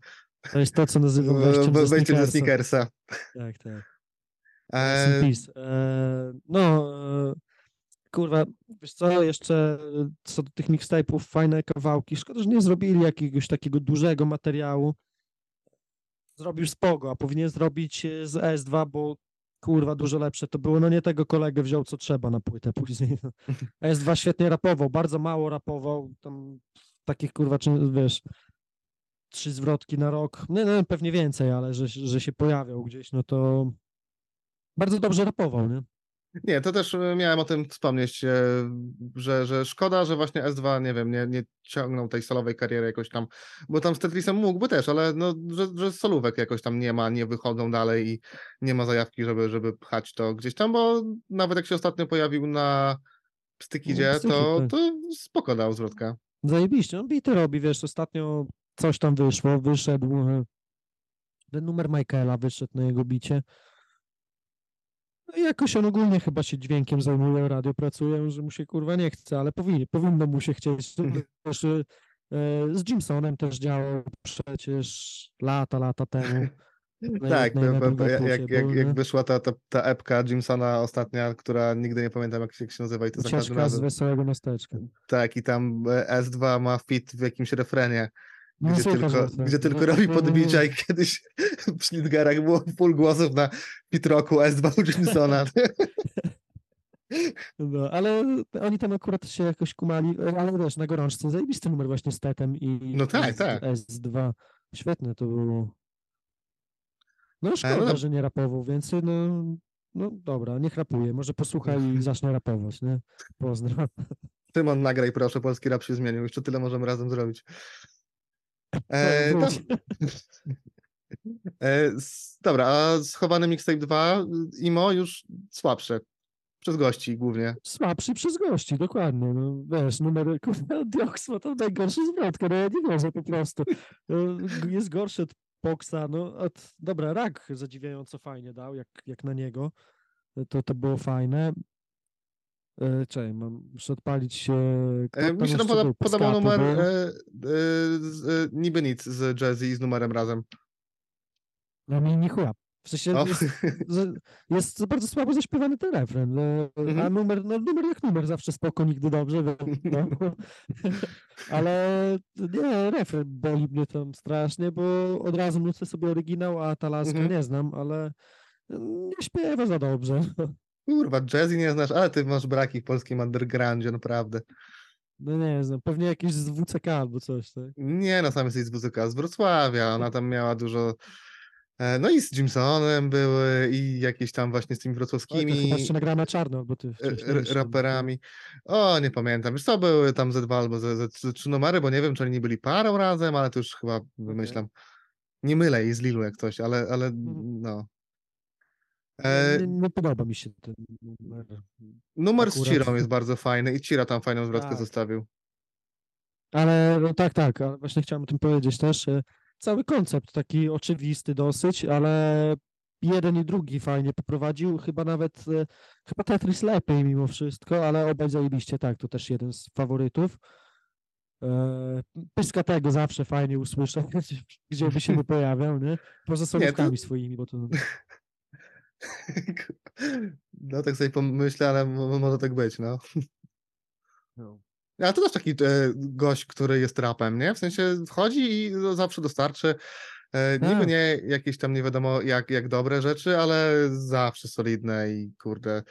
To jest to, co nazywam E, wejściem do Wejście do sneakersa. Tak, tak. E, peace. E, no, e, kurwa, wiesz co, jeszcze e, co do tych mixtape'ów, fajne kawałki. Szkoda, że nie zrobili jakiegoś takiego dużego materiału. Zrobił Spogo, a powinien zrobić e, z S2, bo kurwa, dużo lepsze to było. No nie tego kolegę wziął, co trzeba na płytę później. no. S2 świetnie rapował, bardzo mało rapował, tam takich kurwa, czy, wiesz, trzy zwrotki na rok, no, no pewnie więcej, ale że, że się pojawiał gdzieś, no to bardzo dobrze rapował, nie? Nie, to też e, miałem o tym wspomnieć, e, że, że szkoda, że właśnie S2, nie wiem, nie, nie ciągnął tej solowej kariery jakoś tam, bo tam z Tetrisem mógłby też, ale no, że, że solówek jakoś tam nie ma, nie wychodzą dalej i nie ma zajawki, żeby, żeby pchać to gdzieś tam, bo nawet jak się ostatnio pojawił na Stykidzie, Styki, to, to spoko dał zwrotkę. Zajebiście, on bity robi, wiesz, ostatnio coś tam wyszło, wyszedł e, ten numer Michaela, wyszedł na jego bicie. No i jakoś on ogólnie chyba się dźwiękiem zajmuje, radio pracuje, że mu się kurwa nie chce, ale powinien, powinno mu się chcieć. Wiesz, e, z Jimsonem też działał przecież lata, lata temu. Na Tak, na jak, jak, jak, jak wyszła ta, ta, ta epka Jimsona ostatnia, która nigdy nie pamiętam jak się, jak się nazywa i to za każdym Ucieczka z razem. wesołego miasteczka. Tak, i tam e, S2 ma fit w jakimś refrenie, No, gdzie, tylko, gdzie tylko No, robi no, no. podbicia i kiedyś w Schlitgerach było full głosów na Pitroku S2 u Jimsona. No, ale oni tam akurat się jakoś kumali, ale wiesz, na gorączce zajebisty numer właśnie z Tetem i No tak, S, tak. S2. Świetne to było. No szkoda, no dob- że nie rapował więcej, no, no dobra, niech rapuje, może posłucha i zacznie rapować, nie? Pozdro. Szymon, nagraj proszę, polski rap się zmienił, jeszcze tyle możemy razem zrobić. E, Wróć. e, s- dobra, a schowany mixtape 2, Imo już słabsze, przez gości głównie. Słabszy przez gości, dokładnie, no wiesz, numer, Dioksmo to najgorszy zwrotka, no ja nie wierzę po prostu. No, Jest gorszy od Poxa, no od, dobra, Rak zadziwiająco fajnie dał, jak, jak na niego, to, to było fajne. E, Czekaj, mam, muszę odpalić e, E, mi się tam poda, podobał numer e, e, z, e, niby nic z Jazzy z numerem razem. No mi nie chuja. W sensie jest, jest bardzo słabo zaśpiewany ten refren, no, a Mhm. numer, no numer jak numer, zawsze spoko, nigdy dobrze, wiadomo. ale nie, refren boli mnie tam strasznie, bo od razu nucę sobie oryginał, a ta laska Mhm. nie znam, ale nie śpiewa za dobrze. Kurwa, Jazzy nie znasz, ale ty masz braki w polskim undergroundzie, naprawdę. No nie znam, pewnie jakieś z WCK albo coś, tak? Nie, no sam jesteś z WZK, z Wrocławia, ona tam miała dużo, no i z Jimsonem były i jakieś tam właśnie z tymi Oj, to wrocławskimi chyba jeszcze nagrała na czarno, albo ty e, raperami. O, nie pamiętam, wiesz co, były tam ze dwa albo ze, ze, ze trzy numery, bo nie wiem, czy oni nie byli parą razem, ale to już chyba wymyślam. Nie mylę jej z Lilu jak coś, ale, ale Mhm. no. E, nie, nie podoba mi się ten numer. numer z akurat. Cirą jest bardzo fajny i Cira tam fajną zwrotkę Tak. zostawił. Ale no tak, tak, ale właśnie chciałem o tym powiedzieć też. Cały koncept taki oczywisty dosyć, ale jeden i drugi fajnie poprowadził. Chyba nawet, e, chyba Tetris lepiej mimo wszystko, ale obaj zajebiście, tak, to też jeden z faworytów. E, Pyska tego zawsze fajnie usłyszę, gdzie by się nie pojawiał, nie? Poza solówkami swoimi, bo to... No tak sobie pomyślę, ale mo- może tak być, no. No. A to też taki e, gość, który jest rapem, nie? W sensie wchodzi i no, zawsze dostarczy e, niby Tak. nie jakieś tam nie wiadomo jak, jak dobre rzeczy, ale zawsze solidne i kurde.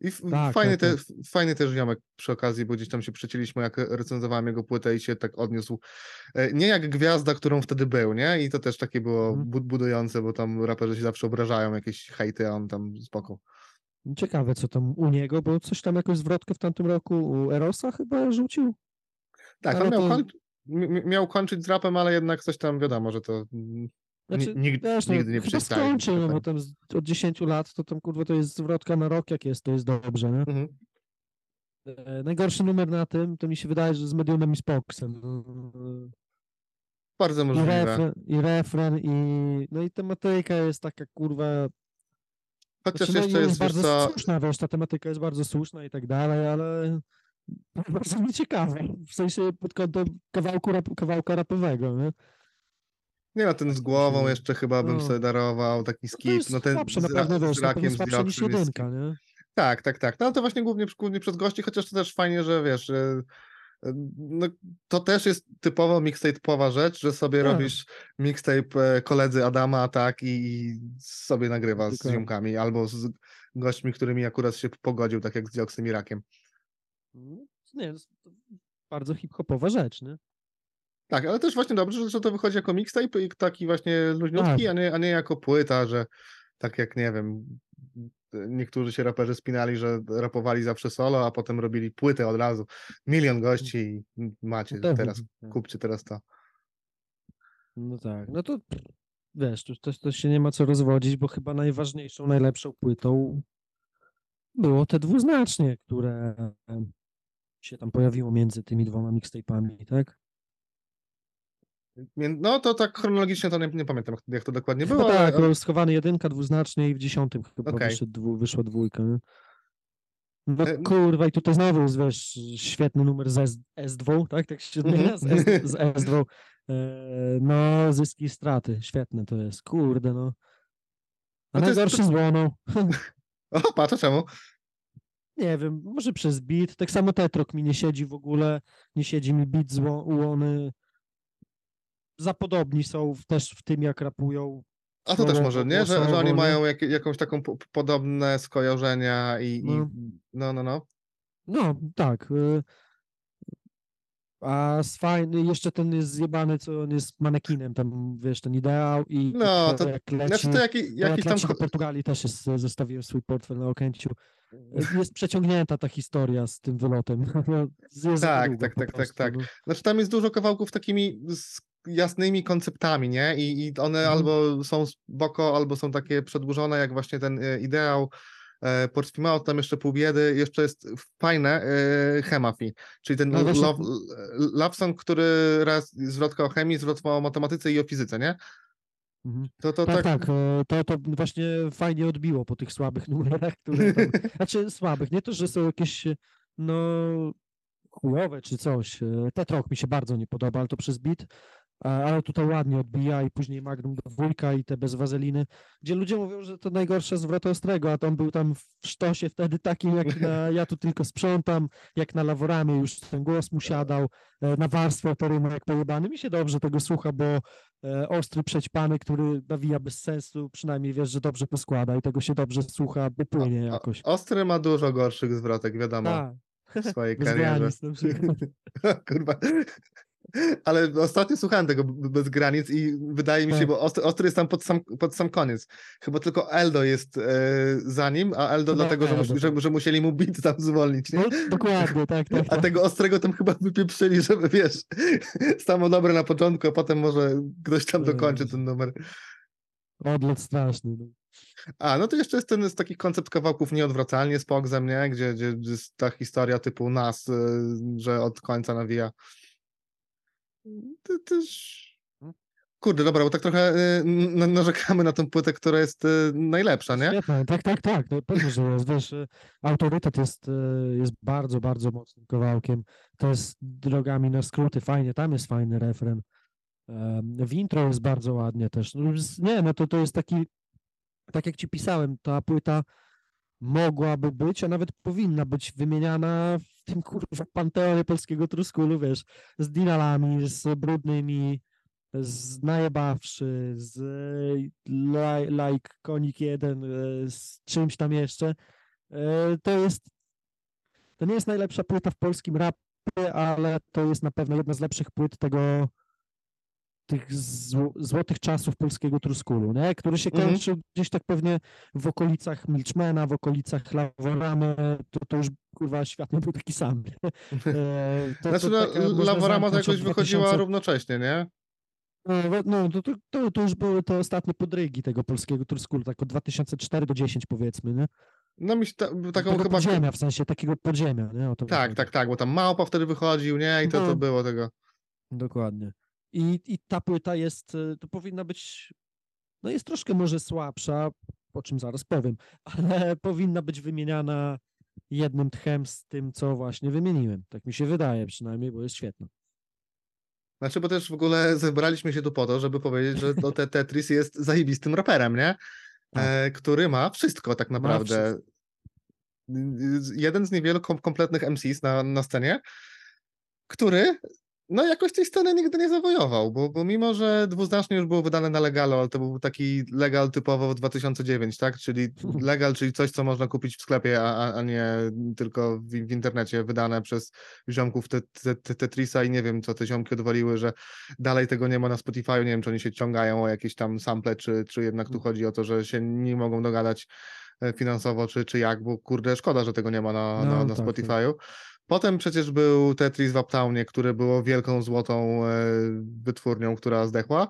I f- Tak, fajny, tak, te, tak. fajny też ziomek przy okazji, bo gdzieś tam się przecięliśmy, jak recenzowałem jego płytę i się tak odniósł. E, Nie jak gwiazda, którą wtedy był, nie? I to też takie było Mhm. bu- budujące, bo tam raperzy się zawsze obrażają, jakieś hejty, a on tam spoko. Ciekawe, co tam u niego, bo coś tam jakąś zwrotkę w tamtym roku u Erosa chyba rzucił. Tak, Ale on miał, to- koń... mi- miał kończyć z rapem, ale jednak coś tam wiadomo, że to Znaczy, ni- nikt, wiesz, no, nigdy nie przestaje. skończył, no bo tam z, od 10 lat to tam kurwa to jest zwrotka na rok, jak jest, to jest dobrze, nie? Mhm. E, najgorszy numer na tym, to mi się wydaje, że z Mediumem i Spoxem. no, Bardzo I możliwe. refren, i refren, i no i tematyka jest taka kurwa. Chociaż Znaczy, no, jeszcze jest, jest, bardzo co, słuszna, wiesz, ta tematyka jest bardzo słuszna i tak dalej, ale bardzo nieciekawa. W sensie pod kątem kawałku rap, kawałka rapowego, nie? nie no, ten z głową się- jeszcze chyba bym no. sobie darował, taki To skip, no ten słabsze z, na ra- pewno, wiesz, z na pewno rakiem, z jedynka, nie? Tak, tak, tak. No to właśnie głównie, głównie przez gości, chociaż to też fajnie, że wiesz, no, to też jest typowo mixtape'owa rzecz, że sobie Tak. robisz mixtape e, koledzy Adama, tak, i, sobie nagrywa z Dokładnie. ziomkami, albo z gośćmi, którymi akurat się pogodził, tak jak z Dioksym i Rakiem. No, Nie, bardzo hip-hopowa rzecz, nie? Tak, ale też właśnie dobrze, że- że to wychodzi jako mixtape i taki właśnie luźniutki, Tak. a nie, a nie jako płyta, że tak jak, nie wiem, niektórzy się raperzy spinali, że rapowali zawsze solo, a potem robili płytę od razu. Milion gości i macie No to- teraz, kupcie teraz to. No tak, no to wiesz, to, to, to się nie ma co rozwodzić, bo chyba najważniejszą, najlepszą płytą było te dwuznacznie, które się tam pojawiło między tymi dwoma mixtape'ami, tak? No to tak chronologicznie to nie, nie pamiętam, jak- to dokładnie było, tak, ale, schowany jedynka dwuznacznie i w dziesiątym chyba Okej. wyszedł wyszła dwójka, nie? No E, kurwa, i tutaj znowu jest, wiesz, świetny numer z S, S2, tak? Tak się Mhm. odmienia? Z, S, z S2. E, no, zyski i straty, świetne to jest, kurde, no. A No to jest- najgorszy złono. o, patrz, a czemu? Nie wiem, może przez beat. Tak samo Tetrok mi nie siedzi w ogóle. Nie siedzi mi beat zło, łony. Za podobni są też w tym, jak rapują. A to też może, nie? Że, że oni mają jak, jakąś taką po, podobne skojarzenia i, i No. no, no, no. No, tak. y, A z fajny, jeszcze ten jest zjebany, co on jest manekinem, tam wiesz, ten ideał i No, to- jak leci, Znaczy to jaki, to jakiś jak tam... leci do cho- Portugalii też jest, zostawiłem swój portfel na Okęciu. Jest przeciągnięta ta historia z tym wylotem. No, jest Tak, tak, tak, tak, tak. no. Znaczy tam jest dużo kawałków takimi z jasnymi konceptami, nie? I, i one Mhm. albo są spoko, albo są takie przedłużone, jak właśnie ten e, ideał. E, Portfimao, tam jeszcze pół biedy, jeszcze jest fajne e, Hemafi, czyli ten No love, love song, który raz zwrotka o chemii, zwrotka o matematyce i o fizyce, nie? Mhm. To, to Tak, tak, tak, to, to właśnie fajnie odbiło po tych słabych numerach, które tam, znaczy słabych, nie to, że są jakieś, no, chujowe czy coś. Tetrok mi się bardzo nie podoba, ale to przez bit, ale tutaj ładnie odbija i później Magnum dwójka i te bez wazeliny, gdzie ludzie mówią, że to najgorsza zwrota Ostrego, a tam był tam w sztosie wtedy takim, jak na ja tu tylko sprzątam, jak na laworamie już ten głos mu siadał, e, na warstwę to ryma jak pojebany. Mi się dobrze tego słucha, bo e, ostry przećpany, który nawija bez sensu, przynajmniej wiesz, że dobrze poskłada i tego się dobrze słucha, bo płynie jakoś. Ostry ma dużo gorszych zwrotek, wiadomo, Tak, w swojej karierze. Kurwa. Ale ostatnio słuchałem tego Bez Granic i wydaje mi się, Tak. bo Ostry, Ostry jest tam pod sam, pod sam koniec. Chyba tylko Eldo jest e, za nim, a Eldo dlatego, że, Eldo, że, tak. że musieli mu bit tam zwolnić, nie? No, dokładnie, tak, tak. A tak. tego Ostrego tam chyba wypieprzyli, żeby wiesz, samo dobre na początku, a potem może ktoś tam dokończy ten numer. Odlot straszny. No. A, no to jeszcze jest ten z takich koncept kawałków nieodwracalnie z Pogzem, nie? Gdzie, gdzie jest ta historia typu nas, y, że od końca nawija. To też... Kurde, dobra, bo tak trochę y, narzekamy na tę płytę, która jest y, najlepsza, nie? Świetne, tak, tak, tak, no, pewnie, że jest, wiesz, e, autorytet jest, jest bardzo, bardzo mocnym kawałkiem, to jest drogami na skróty, fajnie, tam jest fajny refren, w intro jest bardzo ładnie też, no, nie, no to, to jest taki, tak jak ci pisałem, ta płyta mogłaby być, a nawet powinna być wymieniana w tym kurwa panteonie polskiego truskulu, wiesz, z dinalami, z brudnymi, z najebawszy, z li- like konik jeden, e, z czymś tam jeszcze. E, To jest, to nie jest najlepsza płyta w polskim rapie, ale to jest na pewno jedna z lepszych płyt tego, tych zł, złotych czasów polskiego truskulu, nie? który się Mhm. kończył gdzieś tak pewnie w okolicach Milczmana, w okolicach Laworamy, to, to już kurwa świat nie był taki sam. E, To, Znaczy, to no, taka, Laworama to jakoś wychodziła 2000 równocześnie, nie? no, we- no to, to, to, to już były te ostatnie podrygi tego polskiego truskulu, tak od 2004 do 10 powiedzmy, nie? No mi się ta, taką tego chyba... podziemia, w sensie takiego podziemia, nie? To Tak, tak, tak, bo tam Małpa wtedy wychodził, nie? I to, to No. było tego. Dokładnie. I, I ta płyta jest, y, to powinna być, no jest troszkę może słabsza, o czym zaraz powiem, ale powinna być wymieniana jednym tchem z tym, co właśnie wymieniłem. Tak mi się wydaje przynajmniej, bo jest świetna. Znaczy, bo też w ogóle zebraliśmy się tu po to, żeby powiedzieć, że no, te Tetris jest zajebistym raperem, nie? Tak. E, który ma wszystko tak naprawdę. Y, Jeden z niewielu kom kompletnych MCs na, na scenie, który no jakoś tej sceny nigdy nie zawojował, bo, bo mimo, że dwuznacznie już było wydane na legalu, ale to był taki legal typowo w 2009, tak? Czyli legal, czyli coś, co można kupić w sklepie, a, a- nie tylko w, w internecie wydane przez ziomków te, te, te, Tetrisa i nie wiem, co te ziomki odwaliły, że dalej tego nie ma na Spotify, nie wiem, czy oni się ciągają o jakieś tam sample, czy, czy jednak tu chodzi o to, że się nie mogą dogadać e, finansowo, czy, czy jak, bo kurde, szkoda, że tego nie ma na, No, na, na tak, tak. Potem przecież był Tetris w Uptownie, który było wielką złotą e, wytwórnią, która zdechła.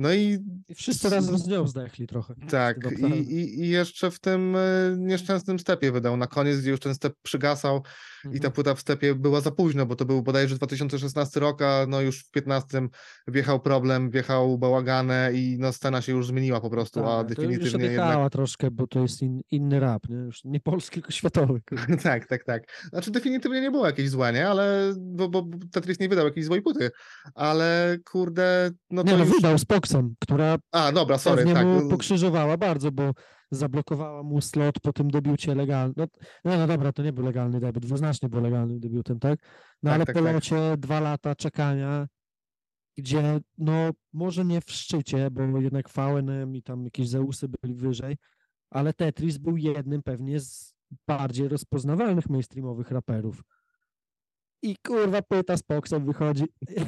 No i I wszyscy razem z nią zdechli trochę. tak, i, i, i jeszcze w tym e, nieszczęsnym stepie wydał na koniec, gdzie już ten step przygasał i ta Mhm. płyta w stepie była za późno, bo to był bodajże 2016 rok, a no już w 15 wjechał problem, wjechał bałagane i no scena się już zmieniła po prostu, a Tak, już definitywnie odjechała jednak... troszkę, bo to jest in, inny rap, nie? Już nie polski, tylko światowy. Tak, tak, tak. Znaczy definitywnie nie było jakieś złe, nie? Ale, bo, bo Tetris nie wydał jakiejś złej płyty, ale kurde, no to Nie no, już... wydał z Która A, dobra, sorry, pewnie tak. mu pokrzyżowała bardzo, bo zablokowała mu slot po tym debiucie legalnym. No, no, no dobra, to nie był legalny debiut, dwuznacznie był legalnym debiutem, tak? No Tak, ale tak, po tak. locie dwa lata czekania, gdzie no może nie w szczycie, bo jednak VNM i tam jakieś Zeusy byli wyżej, ale Tetris był jednym pewnie z bardziej rozpoznawalnych mainstreamowych raperów. I kurwa płyta z Poxem wychodzi.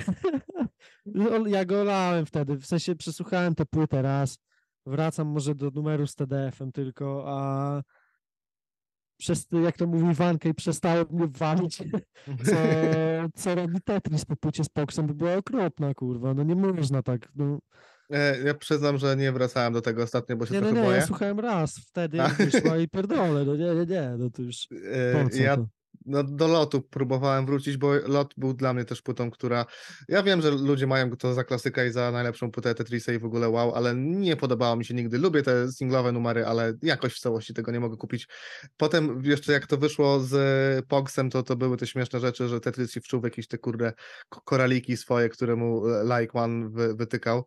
No, ja go lałem wtedy, w sensie przesłuchałem tę płytę raz, wracam może do numeru z TDF-em tylko, a przez, jak to mówi Wankej, przestało mnie walić, co, co robi Tetris po płycie z Poxem, by była okropna, kurwa, no nie można tak, no. E, Ja przyznam, że nie wracałem do tego ostatnio, bo się Nie, no trochę nie, boję. ja słuchałem raz wtedy, jak wyszła i pierdolę, no nie, nie, nie, no to już E, Ja to? No, do lotu próbowałem wrócić, bo lot był dla mnie też płytą, która. Ja wiem, że ludzie mają to za klasyka i za najlepszą płytę Tetrisa i w ogóle wow, ale nie podobało mi się nigdy. Lubię te singlowe numery, ale jakoś w całości tego nie mogę kupić. Potem jeszcze jak to wyszło z Pogsem, to to były te śmieszne rzeczy, że Tetris się wczuł w jakieś te kurde ko- koraliki swoje, które mu e, Like One wy, wytykał.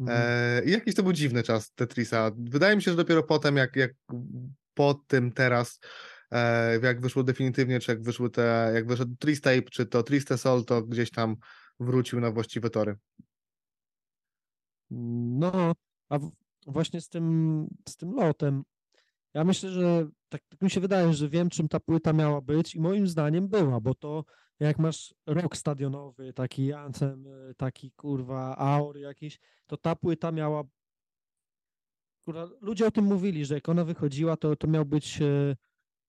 Mhm. E, I jakiś to był dziwny czas Tetrisa. Wydaje mi się, że dopiero potem, jak, jak po tym teraz, jak wyszło definitywnie, czy jak wyszły te, jak wyszedł Tristape, czy to Triste Sol, to gdzieś tam wrócił na właściwe tory. No, a właśnie z tym, z tym lotem. Ja myślę, że tak, tak mi się wydaje, że wiem, czym ta płyta miała być i moim zdaniem była, bo to jak masz rok stadionowy, taki anthem, y, taki kurwa aur jakiś, to ta płyta miała. Kurwa, ludzie o tym mówili, że jak ona wychodziła, to, to miał być e,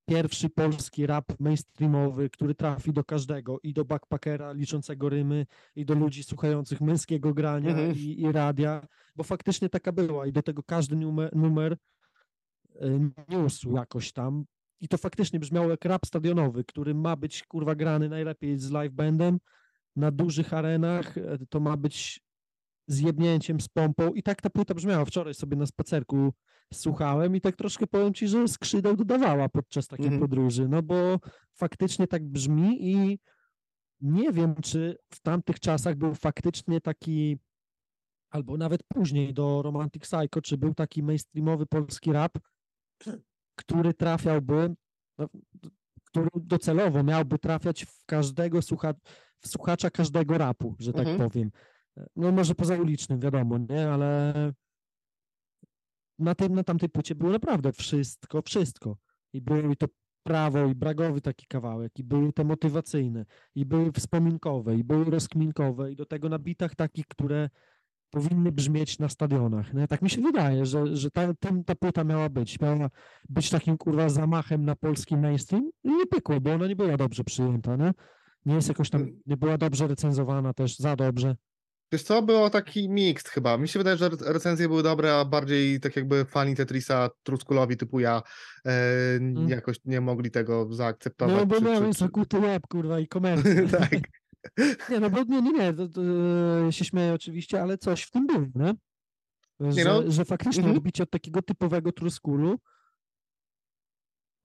pierwszy polski rap mainstreamowy, który trafi do każdego i do backpackera liczącego rymy, i do ludzi słuchających męskiego grania Mhm. i, i radia, bo faktycznie taka była i do tego każdy numer, numer y, niósł jakoś tam i to faktycznie brzmiało jak rap stadionowy, który ma być kurwa grany najlepiej z live bandem na dużych arenach, e, to ma być zjebnięciem z pompą i tak ta płyta brzmiała. Wczoraj sobie na spacerku słuchałem i tak troszkę powiem ci, że skrzydeł dodawała podczas takiej Mhm. podróży, no bo faktycznie tak brzmi i nie wiem, czy w tamtych czasach był faktycznie taki, albo nawet później do Romantic Psycho, czy był taki mainstreamowy polski rap, który trafiałby, no, który docelowo miałby trafiać w każdego słucha, w słuchacza każdego rapu, że tak Mhm. powiem. No może poza ulicznym, wiadomo, nie, ale na tym, na tamtej płycie było naprawdę wszystko, wszystko. I były to prawo i bragowy taki kawałek, i były te motywacyjne, i były wspominkowe, i były rozkminkowe, i do tego na bitach takich, które powinny brzmieć na stadionach. Nie? Tak mi się wydaje, że, że ta, ten, ta płyta miała być. Miała być takim kurwa zamachem na polski mainstream i nie pykło, bo ona nie była dobrze przyjęta. Nie, nie jest jakoś tam, nie była dobrze recenzowana też, za dobrze. Wiesz co, było taki mixed chyba. Mi się wydaje, że re- recenzje były dobre, a bardziej tak jakby fani Tetrisa, truskulowi typu ja, e, jakoś nie mogli tego zaakceptować. Mm. No bo czy- miałem zakuty łeb, kurwa, i komercję. tak. Nie, no bo nie, nie, nie, to, to, e, się śmieję oczywiście, ale coś w tym było, nie? Że, Nie no, że faktycznie mhm. odbicie od takiego typowego truskulu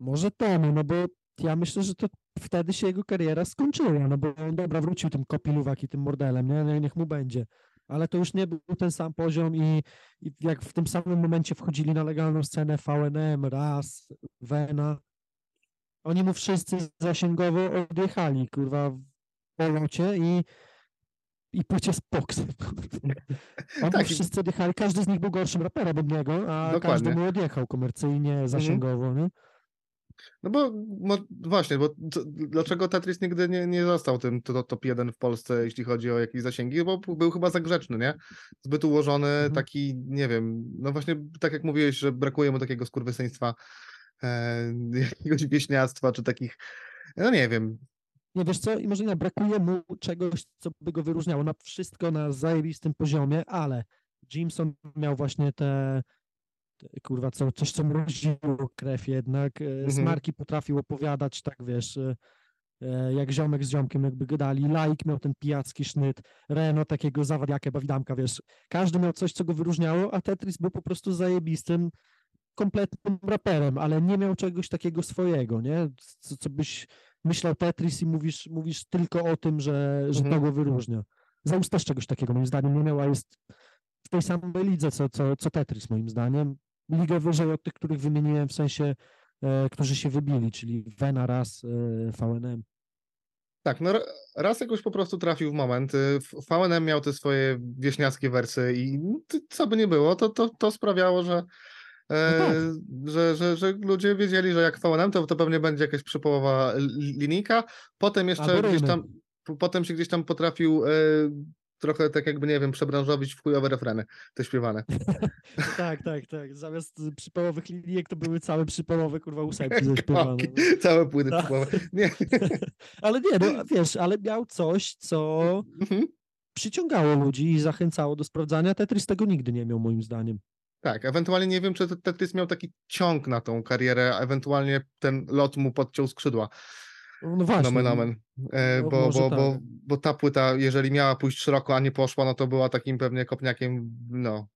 może temu, no bo ja myślę, że to wtedy się jego kariera skończyła, no bo on dobra, wrócił tym kopiluwak i tym mordelem, nie? Nie, Niech mu będzie. Ale to już nie był ten sam poziom i, i jak w tym samym momencie wchodzili na legalną scenę VNM, Raz, Vena, oni mu wszyscy zasięgowo odjechali, kurwa, w polocie i i płycie z Poxem. Oni Tak, wszyscy odjechali, każdy z nich był gorszym raperem od niego, a każdy Dokładnie. mu odjechał komercyjnie, zasięgowo, nie? No bo właśnie, bo co, dlaczego Tetris nigdy nie, nie został tym to, top 1 w Polsce, jeśli chodzi o jakieś zasięgi? Bo był chyba za grzeczny, nie? Zbyt ułożony, Mhm. taki, nie wiem, no właśnie tak jak mówiłeś, że brakuje mu takiego skurwysyństwa, e, jakiegoś wieśniactwa, czy takich, no nie wiem, Nie wiesz co, i może nie, brakuje mu czegoś, co by go wyróżniało. Na wszystko na zajebistym poziomie, ale Jimson miał właśnie te kurwa, co, coś, co mroziło krew jednak. Mhm. Smarki potrafił opowiadać, tak wiesz, e, e, jak ziomek z ziomkiem jakby gadali. Laik miał ten pijacki sznyt, Reno takiego zawadiaka, bawidamka, wiesz. Każdy miał coś, co go wyróżniało, a Tetris był po prostu zajebistym, kompletnym raperem, ale nie miał czegoś takiego swojego, nie? Co, co byś myślał Tetris i mówisz, mówisz tylko o tym, że, że to Mhm. go wyróżnia. Zaus też czegoś takiego moim zdaniem nie miał, a jest w tej samej lidze, co, co, co Tetris moim zdaniem. Ligę wyżej od tych, których wymieniłem, w sensie, e, którzy się wybili, czyli Vena, Raz, e, VNM. Tak, no ra- raz jakoś po prostu trafił w moment. w- VNM miał te swoje wieśniackie wersy i t- co by nie było, to, to, to sprawiało, że, e, tak. że, że, że ludzie wiedzieli, że jak VNM, to, to pewnie będzie jakaś przypołowa li- linijka. Potem jeszcze gdzieś tam, potem się gdzieś tam potrafił e, trochę tak jakby, nie wiem, przebranżowić w chujowe refreny, te śpiewane. Tak, tak, tak. Zamiast y, przypałowych linijek to były całe przypałowe, kurwa, ósemki zaśpiewane. Całe płyty Tak. przypałowe. Nie. Ale nie, no wiesz, ale miał coś, co Mhm. przyciągało ludzi i zachęcało do sprawdzania. Tetris tego nigdy nie miał, moim zdaniem. Tak, ewentualnie nie wiem, czy Tet- Tetris miał taki ciąg na tą karierę, a ewentualnie ten lot mu podciął skrzydła. No właśnie. Nomen omen. E, no bo, bo, bo, tak. bo ta płyta, jeżeli miała pójść szeroko, a nie poszła, no to była takim pewnie kopniakiem, no,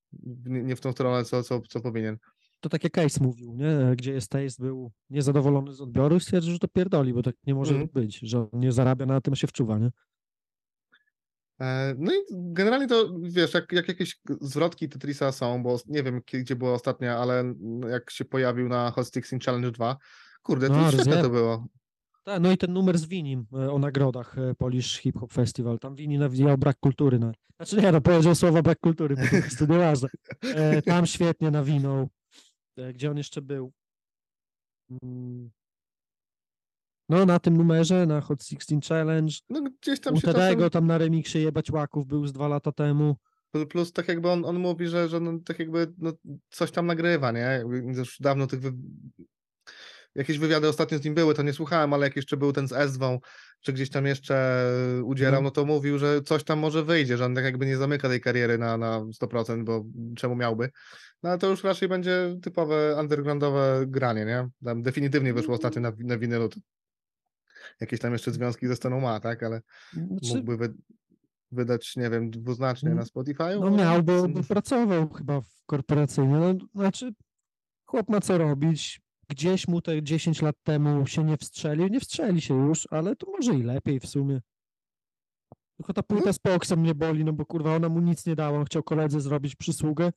nie, w tą stronę, co, co, co powinien. To tak jak Case mówił, nie? Gdzie jest Taste, był niezadowolony z odbioru i stwierdził, że to pierdoli, bo tak nie może Mhm. być, że on nie zarabia na tym, się wczuwa, nie? E, No i generalnie to, wiesz, jak, jak jakieś zwrotki Tetrisa są, bo nie wiem, gdzie była ostatnia, ale jak się pojawił na Hot Sixteen Challenge 2, kurde, to No, świetne to było. Tak, no i ten numer z Winim e, o nagrodach e, Polish Hip Hop Festival. Tam Wini nawijał brak kultury. Na... Znaczy nie, no powiedział słowa brak kultury, po prostu nieważne. E, Tam świetnie nawinął. E, Gdzie on jeszcze był? Mm. No na tym numerze, na Hot 16 Challenge. No gdzieś tam U się Tedego czasem... tam na remiksie Jebać Łaków był z dwa lata temu. Pl- Plus tak jakby on, on mówi, że, że no, tak jakby no, coś tam nagrywa, nie? Jakby Już dawno tych wy... jakieś wywiady ostatnio z nim były, to nie słuchałem, ale jak jeszcze był ten z Ezwą, czy gdzieś tam jeszcze udzierał, Mhm. no to mówił, że coś tam może wyjdzie, że on tak jakby nie zamyka tej kariery na, na 100%, bo czemu miałby? No ale to już raczej będzie typowe undergroundowe granie, nie? Tam definitywnie wyszło ostatnio na, na winylu. Jakieś tam jeszcze związki ze sceną ma, tak? Ale Znaczy, mógłby wy... wydać, nie wiem, dwuznacznie na Mm, Spotify? No miał, bo, bo pracował chyba w korporacyjnie. No, znaczy, chłop ma co robić. Gdzieś mu te 10 lat temu się nie wstrzelił. Nie wstrzeli się już, ale to może i lepiej w sumie. Tylko ta płyta z Poxem mnie boli, no bo kurwa ona mu nic nie dała. On chciał koledze zrobić przysługę,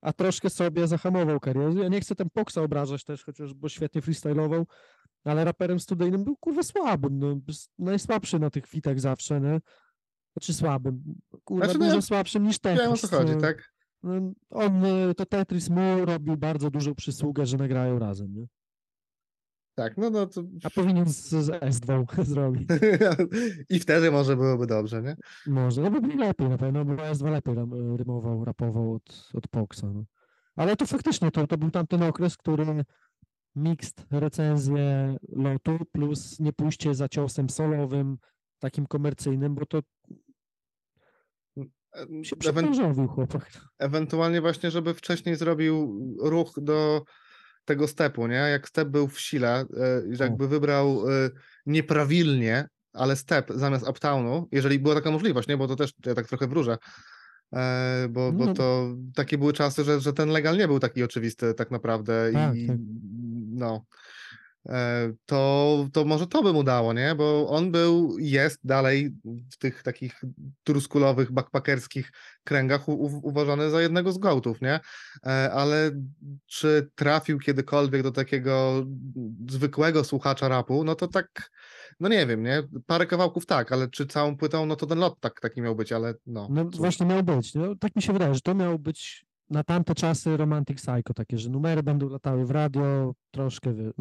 a troszkę sobie zahamował karierę. Ja nie chcę ten Poxa obrażać też, chociaż bo świetnie freestylował, ale raperem studyjnym był kurwa słabym. No, najsłabszy na tych fitach zawsze, nie? Znaczy słabym. Kurwa, Znaczy, no dużo ja słabszym niż Wiem o co chodzi, no. tak? On, y, to Tetris mu robił bardzo dużą przysługę, że nagrają razem, nie? Tak, no, no to... A powinien z, z S2 zrobić. I wtedy może byłoby dobrze, nie? Może, no by było lepiej na pewno, bo S2 lepiej ram, rymował, rapował od, od Poxa. No. Ale to faktycznie, to, to był tamten okres, który mixed recenzję lotu plus nie pójście za ciosem solowym, takim komercyjnym, bo to E, się Ewen- przepężowił chłopak. ewentualnie właśnie, żeby wcześniej zrobił ruch do tego stepu, nie? Jak step był w sile, e, O. jakby wybrał e, nieprawilnie, ale step zamiast uptownu, jeżeli była taka możliwość, nie? Bo to też ja tak trochę wróżę, e, bo, bo No. to takie były czasy, że, że ten legal nie był taki oczywisty tak naprawdę Tak, i tak. no e, to, to może to by mu dało, nie? Bo on był, jest dalej w tych takich truskulowych, backpackerskich kręgach u, u, uważany za jednego z gołtów, nie? E, Ale czy trafił kiedykolwiek do takiego zwykłego słuchacza rapu, no to tak, no nie wiem, nie? Parę kawałków tak, ale czy całą płytą, no to ten lot tak, taki miał być, ale no. No cóż. właśnie miał być. No, tak mi się wydaje, że to miał być na tamte czasy Romantic Psycho, takie, że numery będą latały w radio, troszkę wy...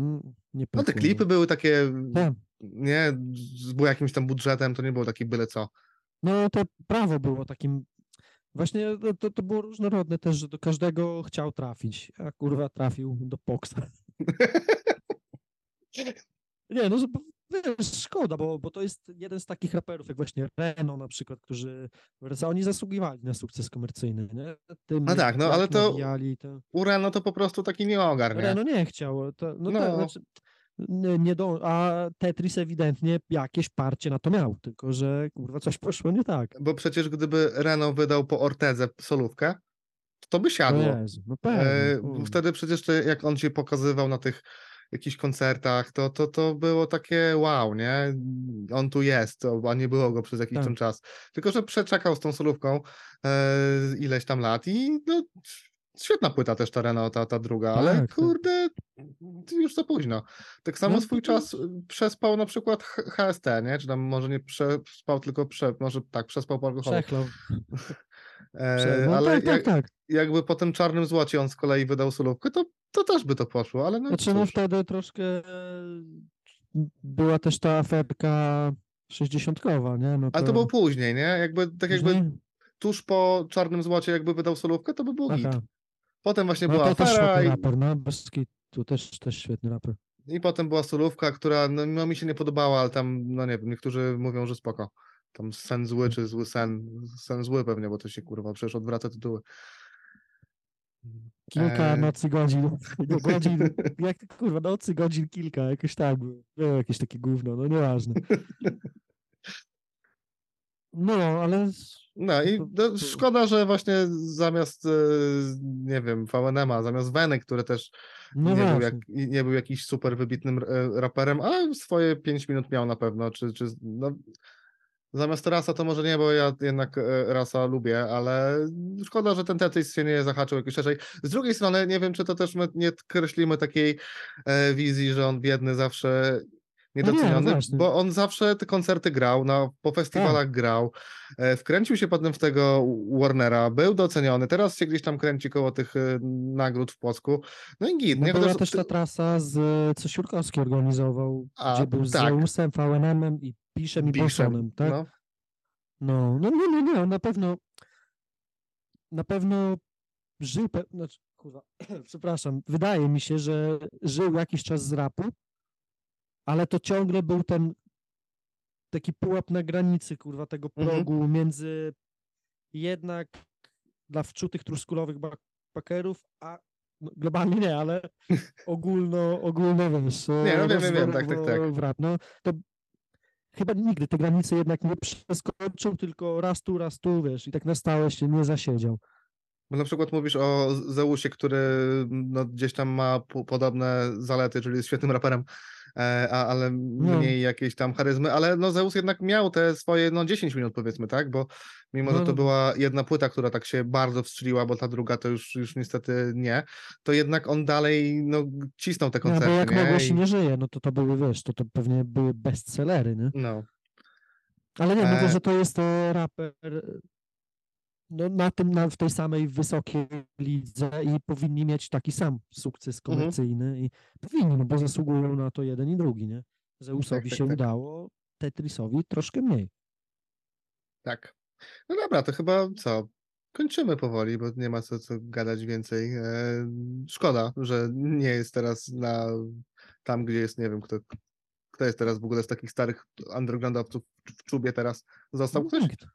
nie No te klipy były takie, Tak. nie, z jakimś tam budżetem, to nie było takie byle co. No to prawo było takim. Właśnie to- to, to było różnorodne też, że do każdego chciał trafić. A kurwa trafił do Poksa. Nie, no wiesz, szkoda, bo, bo to jest jeden z takich raperów, jak właśnie Reno na przykład, którzy oni zasługiwali na sukces komercyjny, nie? Tym, No tak, no, ale to- to... U Reno to po prostu taki nie? Reno nie chciał. To, no, No. Tak, znaczy, nie, nie do, a Tetris ewidentnie jakieś parcie na to miał, tylko że kurwa coś poszło nie tak. Bo przecież gdyby Reno wydał po Ortedze solówkę, to by siadło. Jezu, no pewnie. E, wtedy przecież te, jak on się pokazywał na tych jakichś koncertach, to, to, to było takie wow, nie? On tu jest, a nie było go przez jakiś Tak. czas. Tylko, że przeczekał z tą solówką e, ileś tam lat i no, świetna płyta też ta Reno, ta, ta druga, ale Tak, tak. kurde, już za późno. Tak samo No, swój to- czas przespał na przykład HST, nie? Czy tam może nie przespał, tylko prze, może tak, przespał po alkoholu. Przechlał. E, no ale tak, tak, jak, tak. Jakby po tym czarnym złocie on z kolei wydał solówkę, to, to też by to poszło, ale no Znaczy no cóż. wtedy troszkę e, była też ta aferka 60-kowa, nie? No Ale to było później, nie? Jakby tak jakby później? tuż po czarnym złocie jakby wydał solówkę, to by był hit. Potem właśnie No była to też afera świetny i, raper, no tu też, też świetny raper. i potem była solówka, która no, no mi się nie podobała, ale tam, no nie wiem, niektórzy mówią, że spoko. Tam sen zły, czy zły sen, sen zły pewnie, bo to się kurwa przecież odwraca tytuły. Kilka E. nocy, godzin, nie, godzin, jak kurwa, nocy, godzin, kilka, jakoś tak było. Było jakieś takie gówno, no nieważne. No, ale No i no, szkoda, że właśnie zamiast, e, nie wiem, VNM-a, zamiast Weny, który też no nie, był jak, nie był jakiś super wybitnym e, raperem, a swoje 5 minut miał na pewno, czy, czy no, zamiast Rasa to może nie, bo ja jednak e, Rasa lubię, ale szkoda, że ten Tetris się nie zahaczył jakoś szerzej. Z drugiej strony nie wiem, czy to też my nie kreślimy takiej e, wizji, że on biedny zawsze No nie, no niedoceniony, właśnie. bo on zawsze te koncerty grał, no, po festiwalach grał, e, wkręcił się potem w tego Warnera, był doceniony, teraz się gdzieś tam kręci koło tych e, nagród w Płocku, no i git, No nie? była też ta trasa, z, co Siurkowski organizował, A, gdzie był z tak. Zeusem, VNM-em i Piszem i Biszem, Bonsonem, tak? no. No, no nie, nie, nie, on na pewno na pewno żył, pe... znaczy, kurwa, przepraszam, wydaje mi się, że żył jakiś czas z rapu, ale to ciągle był ten taki pułap na granicy, kurwa, tego Mhm. progu między jednak dla wczutych truskulowych backpackerów, a no, globalnie nie, ale ogólno, ogólno wiesz, Nie, no wiem, wiem, wiem, tak, tak, tak. w rap, no to chyba nigdy te granice jednak nie przeskoczył, tylko raz tu, raz tu, wiesz, i tak na stałe się nie zasiedział. Bo na przykład mówisz o Zeusie, który no, gdzieś tam ma po- podobne zalety, czyli jest świetnym raperem, e, a, ale No. mniej jakiejś tam charyzmy, ale no Zeus jednak miał te swoje no 10 minut powiedzmy, tak? Bo mimo, że No, to no. była jedna płyta, która tak się bardzo wstrzeliła, bo ta druga to już, już niestety nie, to jednak on dalej no cisnął te No, koncerty, bo jak nie? mogło się nie żyje, no to to były, wiesz, to, to pewnie były bestsellery, nie? No. Ale nie, mówię, E, że to jest e, raper, no, na tym, na, w tej samej wysokiej lidze i powinni mieć taki sam sukces Mhm. komercyjny i powinni, no bo zasługują na to jeden i drugi, nie? Zeusowi tak, się tak. udało, Tetrisowi troszkę mniej. Tak. No dobra, to chyba co? Kończymy powoli, bo nie ma co, co gadać więcej. E, szkoda, że nie jest teraz na tam, gdzie jest, nie wiem, kto, kto jest teraz w ogóle z takich starych undergroundowców w czubie teraz. Został No ktoś? nikt.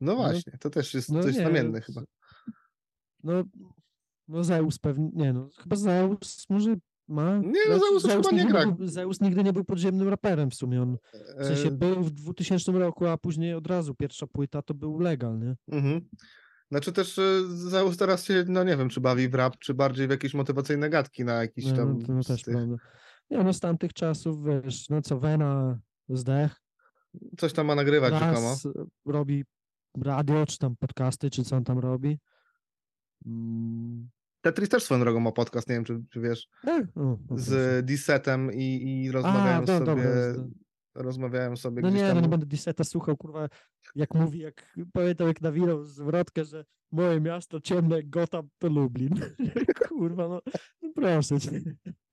No No, właśnie, to też jest no coś nie, znamienne chyba. No, no Zeus pewnie, nie no, chyba Zeus może ma... Nie, no Zeus już chyba nie gra. był- Zeus nigdy nie był podziemnym raperem w sumie, on w sensie E, był w 2000 roku, a później od razu pierwsza płyta to był legal, nie? Mhm. Znaczy też e, Zeus teraz się, no nie wiem, czy bawi w rap, czy bardziej w jakieś motywacyjne gadki na jakiś No, tam no, no też tych, prawda. Nie no, z tamtych czasów, wiesz, no co, Vena zdech, coś tam ma nagrywać rzekomo. robi radio, czy tam podcasty, czy co on tam robi. Mm, Tetris też swoją drogą ma podcast, nie wiem, czy, czy wiesz, e, o, z Dissetem i, i rozmawiają no, sobie, dobra, rozmawiają sobie No gdzieś nie, tam. no nie będę Disseta słuchał, kurwa, jak mówi, jak pamiętam, jak nawinął zwrotkę, że moje miasto ciemne jak Gotham to Lublin. kurwa, no, no proszę cię.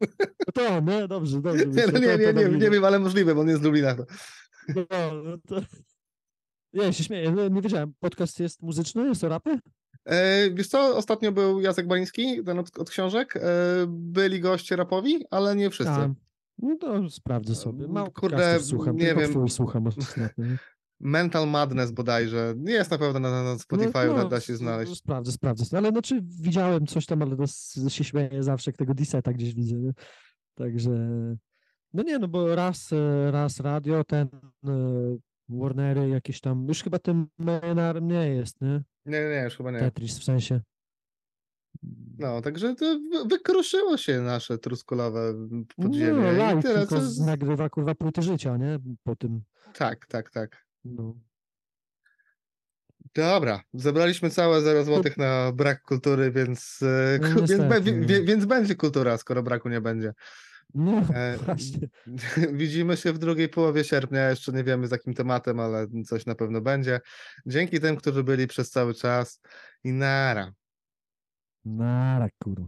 No to nie? Dobrze, dobrze. Nie, no nie, nie, nie, nie wiem, ale możliwe, bo on jest z Lublina. No, no to... Ja się śmieję, no, nie wiedziałem, podcast jest muzyczny, jest o rapie? E, wiesz co, ostatnio był Jacek Baliński, ten od, od książek. E, byli goście rapowi, ale nie wszyscy. A, no to sprawdzę sobie. Mało Kurde, słucham, nie wiem. słucham? Mental Madness bodajże. Nie jest na pewno na, na No, Spotify, da, da s- się no, znaleźć. Sprawdzę, sprawdzę. Ale znaczy widziałem coś tam, ale to się śmieję zawsze, jak tego Disseta gdzieś widzę. Nie? Także no nie, no bo raz, e, raz radio, ten e, Warnery jakieś tam, już chyba ten Maynard nie jest, nie? Nie, nie, już chyba nie. Tetris w sensie. No, także to wy- wykruszyło się nasze truskulowe podziemie. No, I live tyle, tylko co... z, nagrywa kurwa płyty życia, nie? Po tym. Tak, tak, tak. No. Dobra, zebraliśmy całe 0 złotych na brak kultury, więc, e, No więc, be, wie- no. więc będzie kultura, skoro braku nie będzie. No, E, właśnie. Widzimy się w drugiej połowie sierpnia. Jeszcze nie wiemy z jakim tematem, ale coś na pewno będzie. Dzięki tym, którzy byli przez cały czas i nara. Nara, kurwa.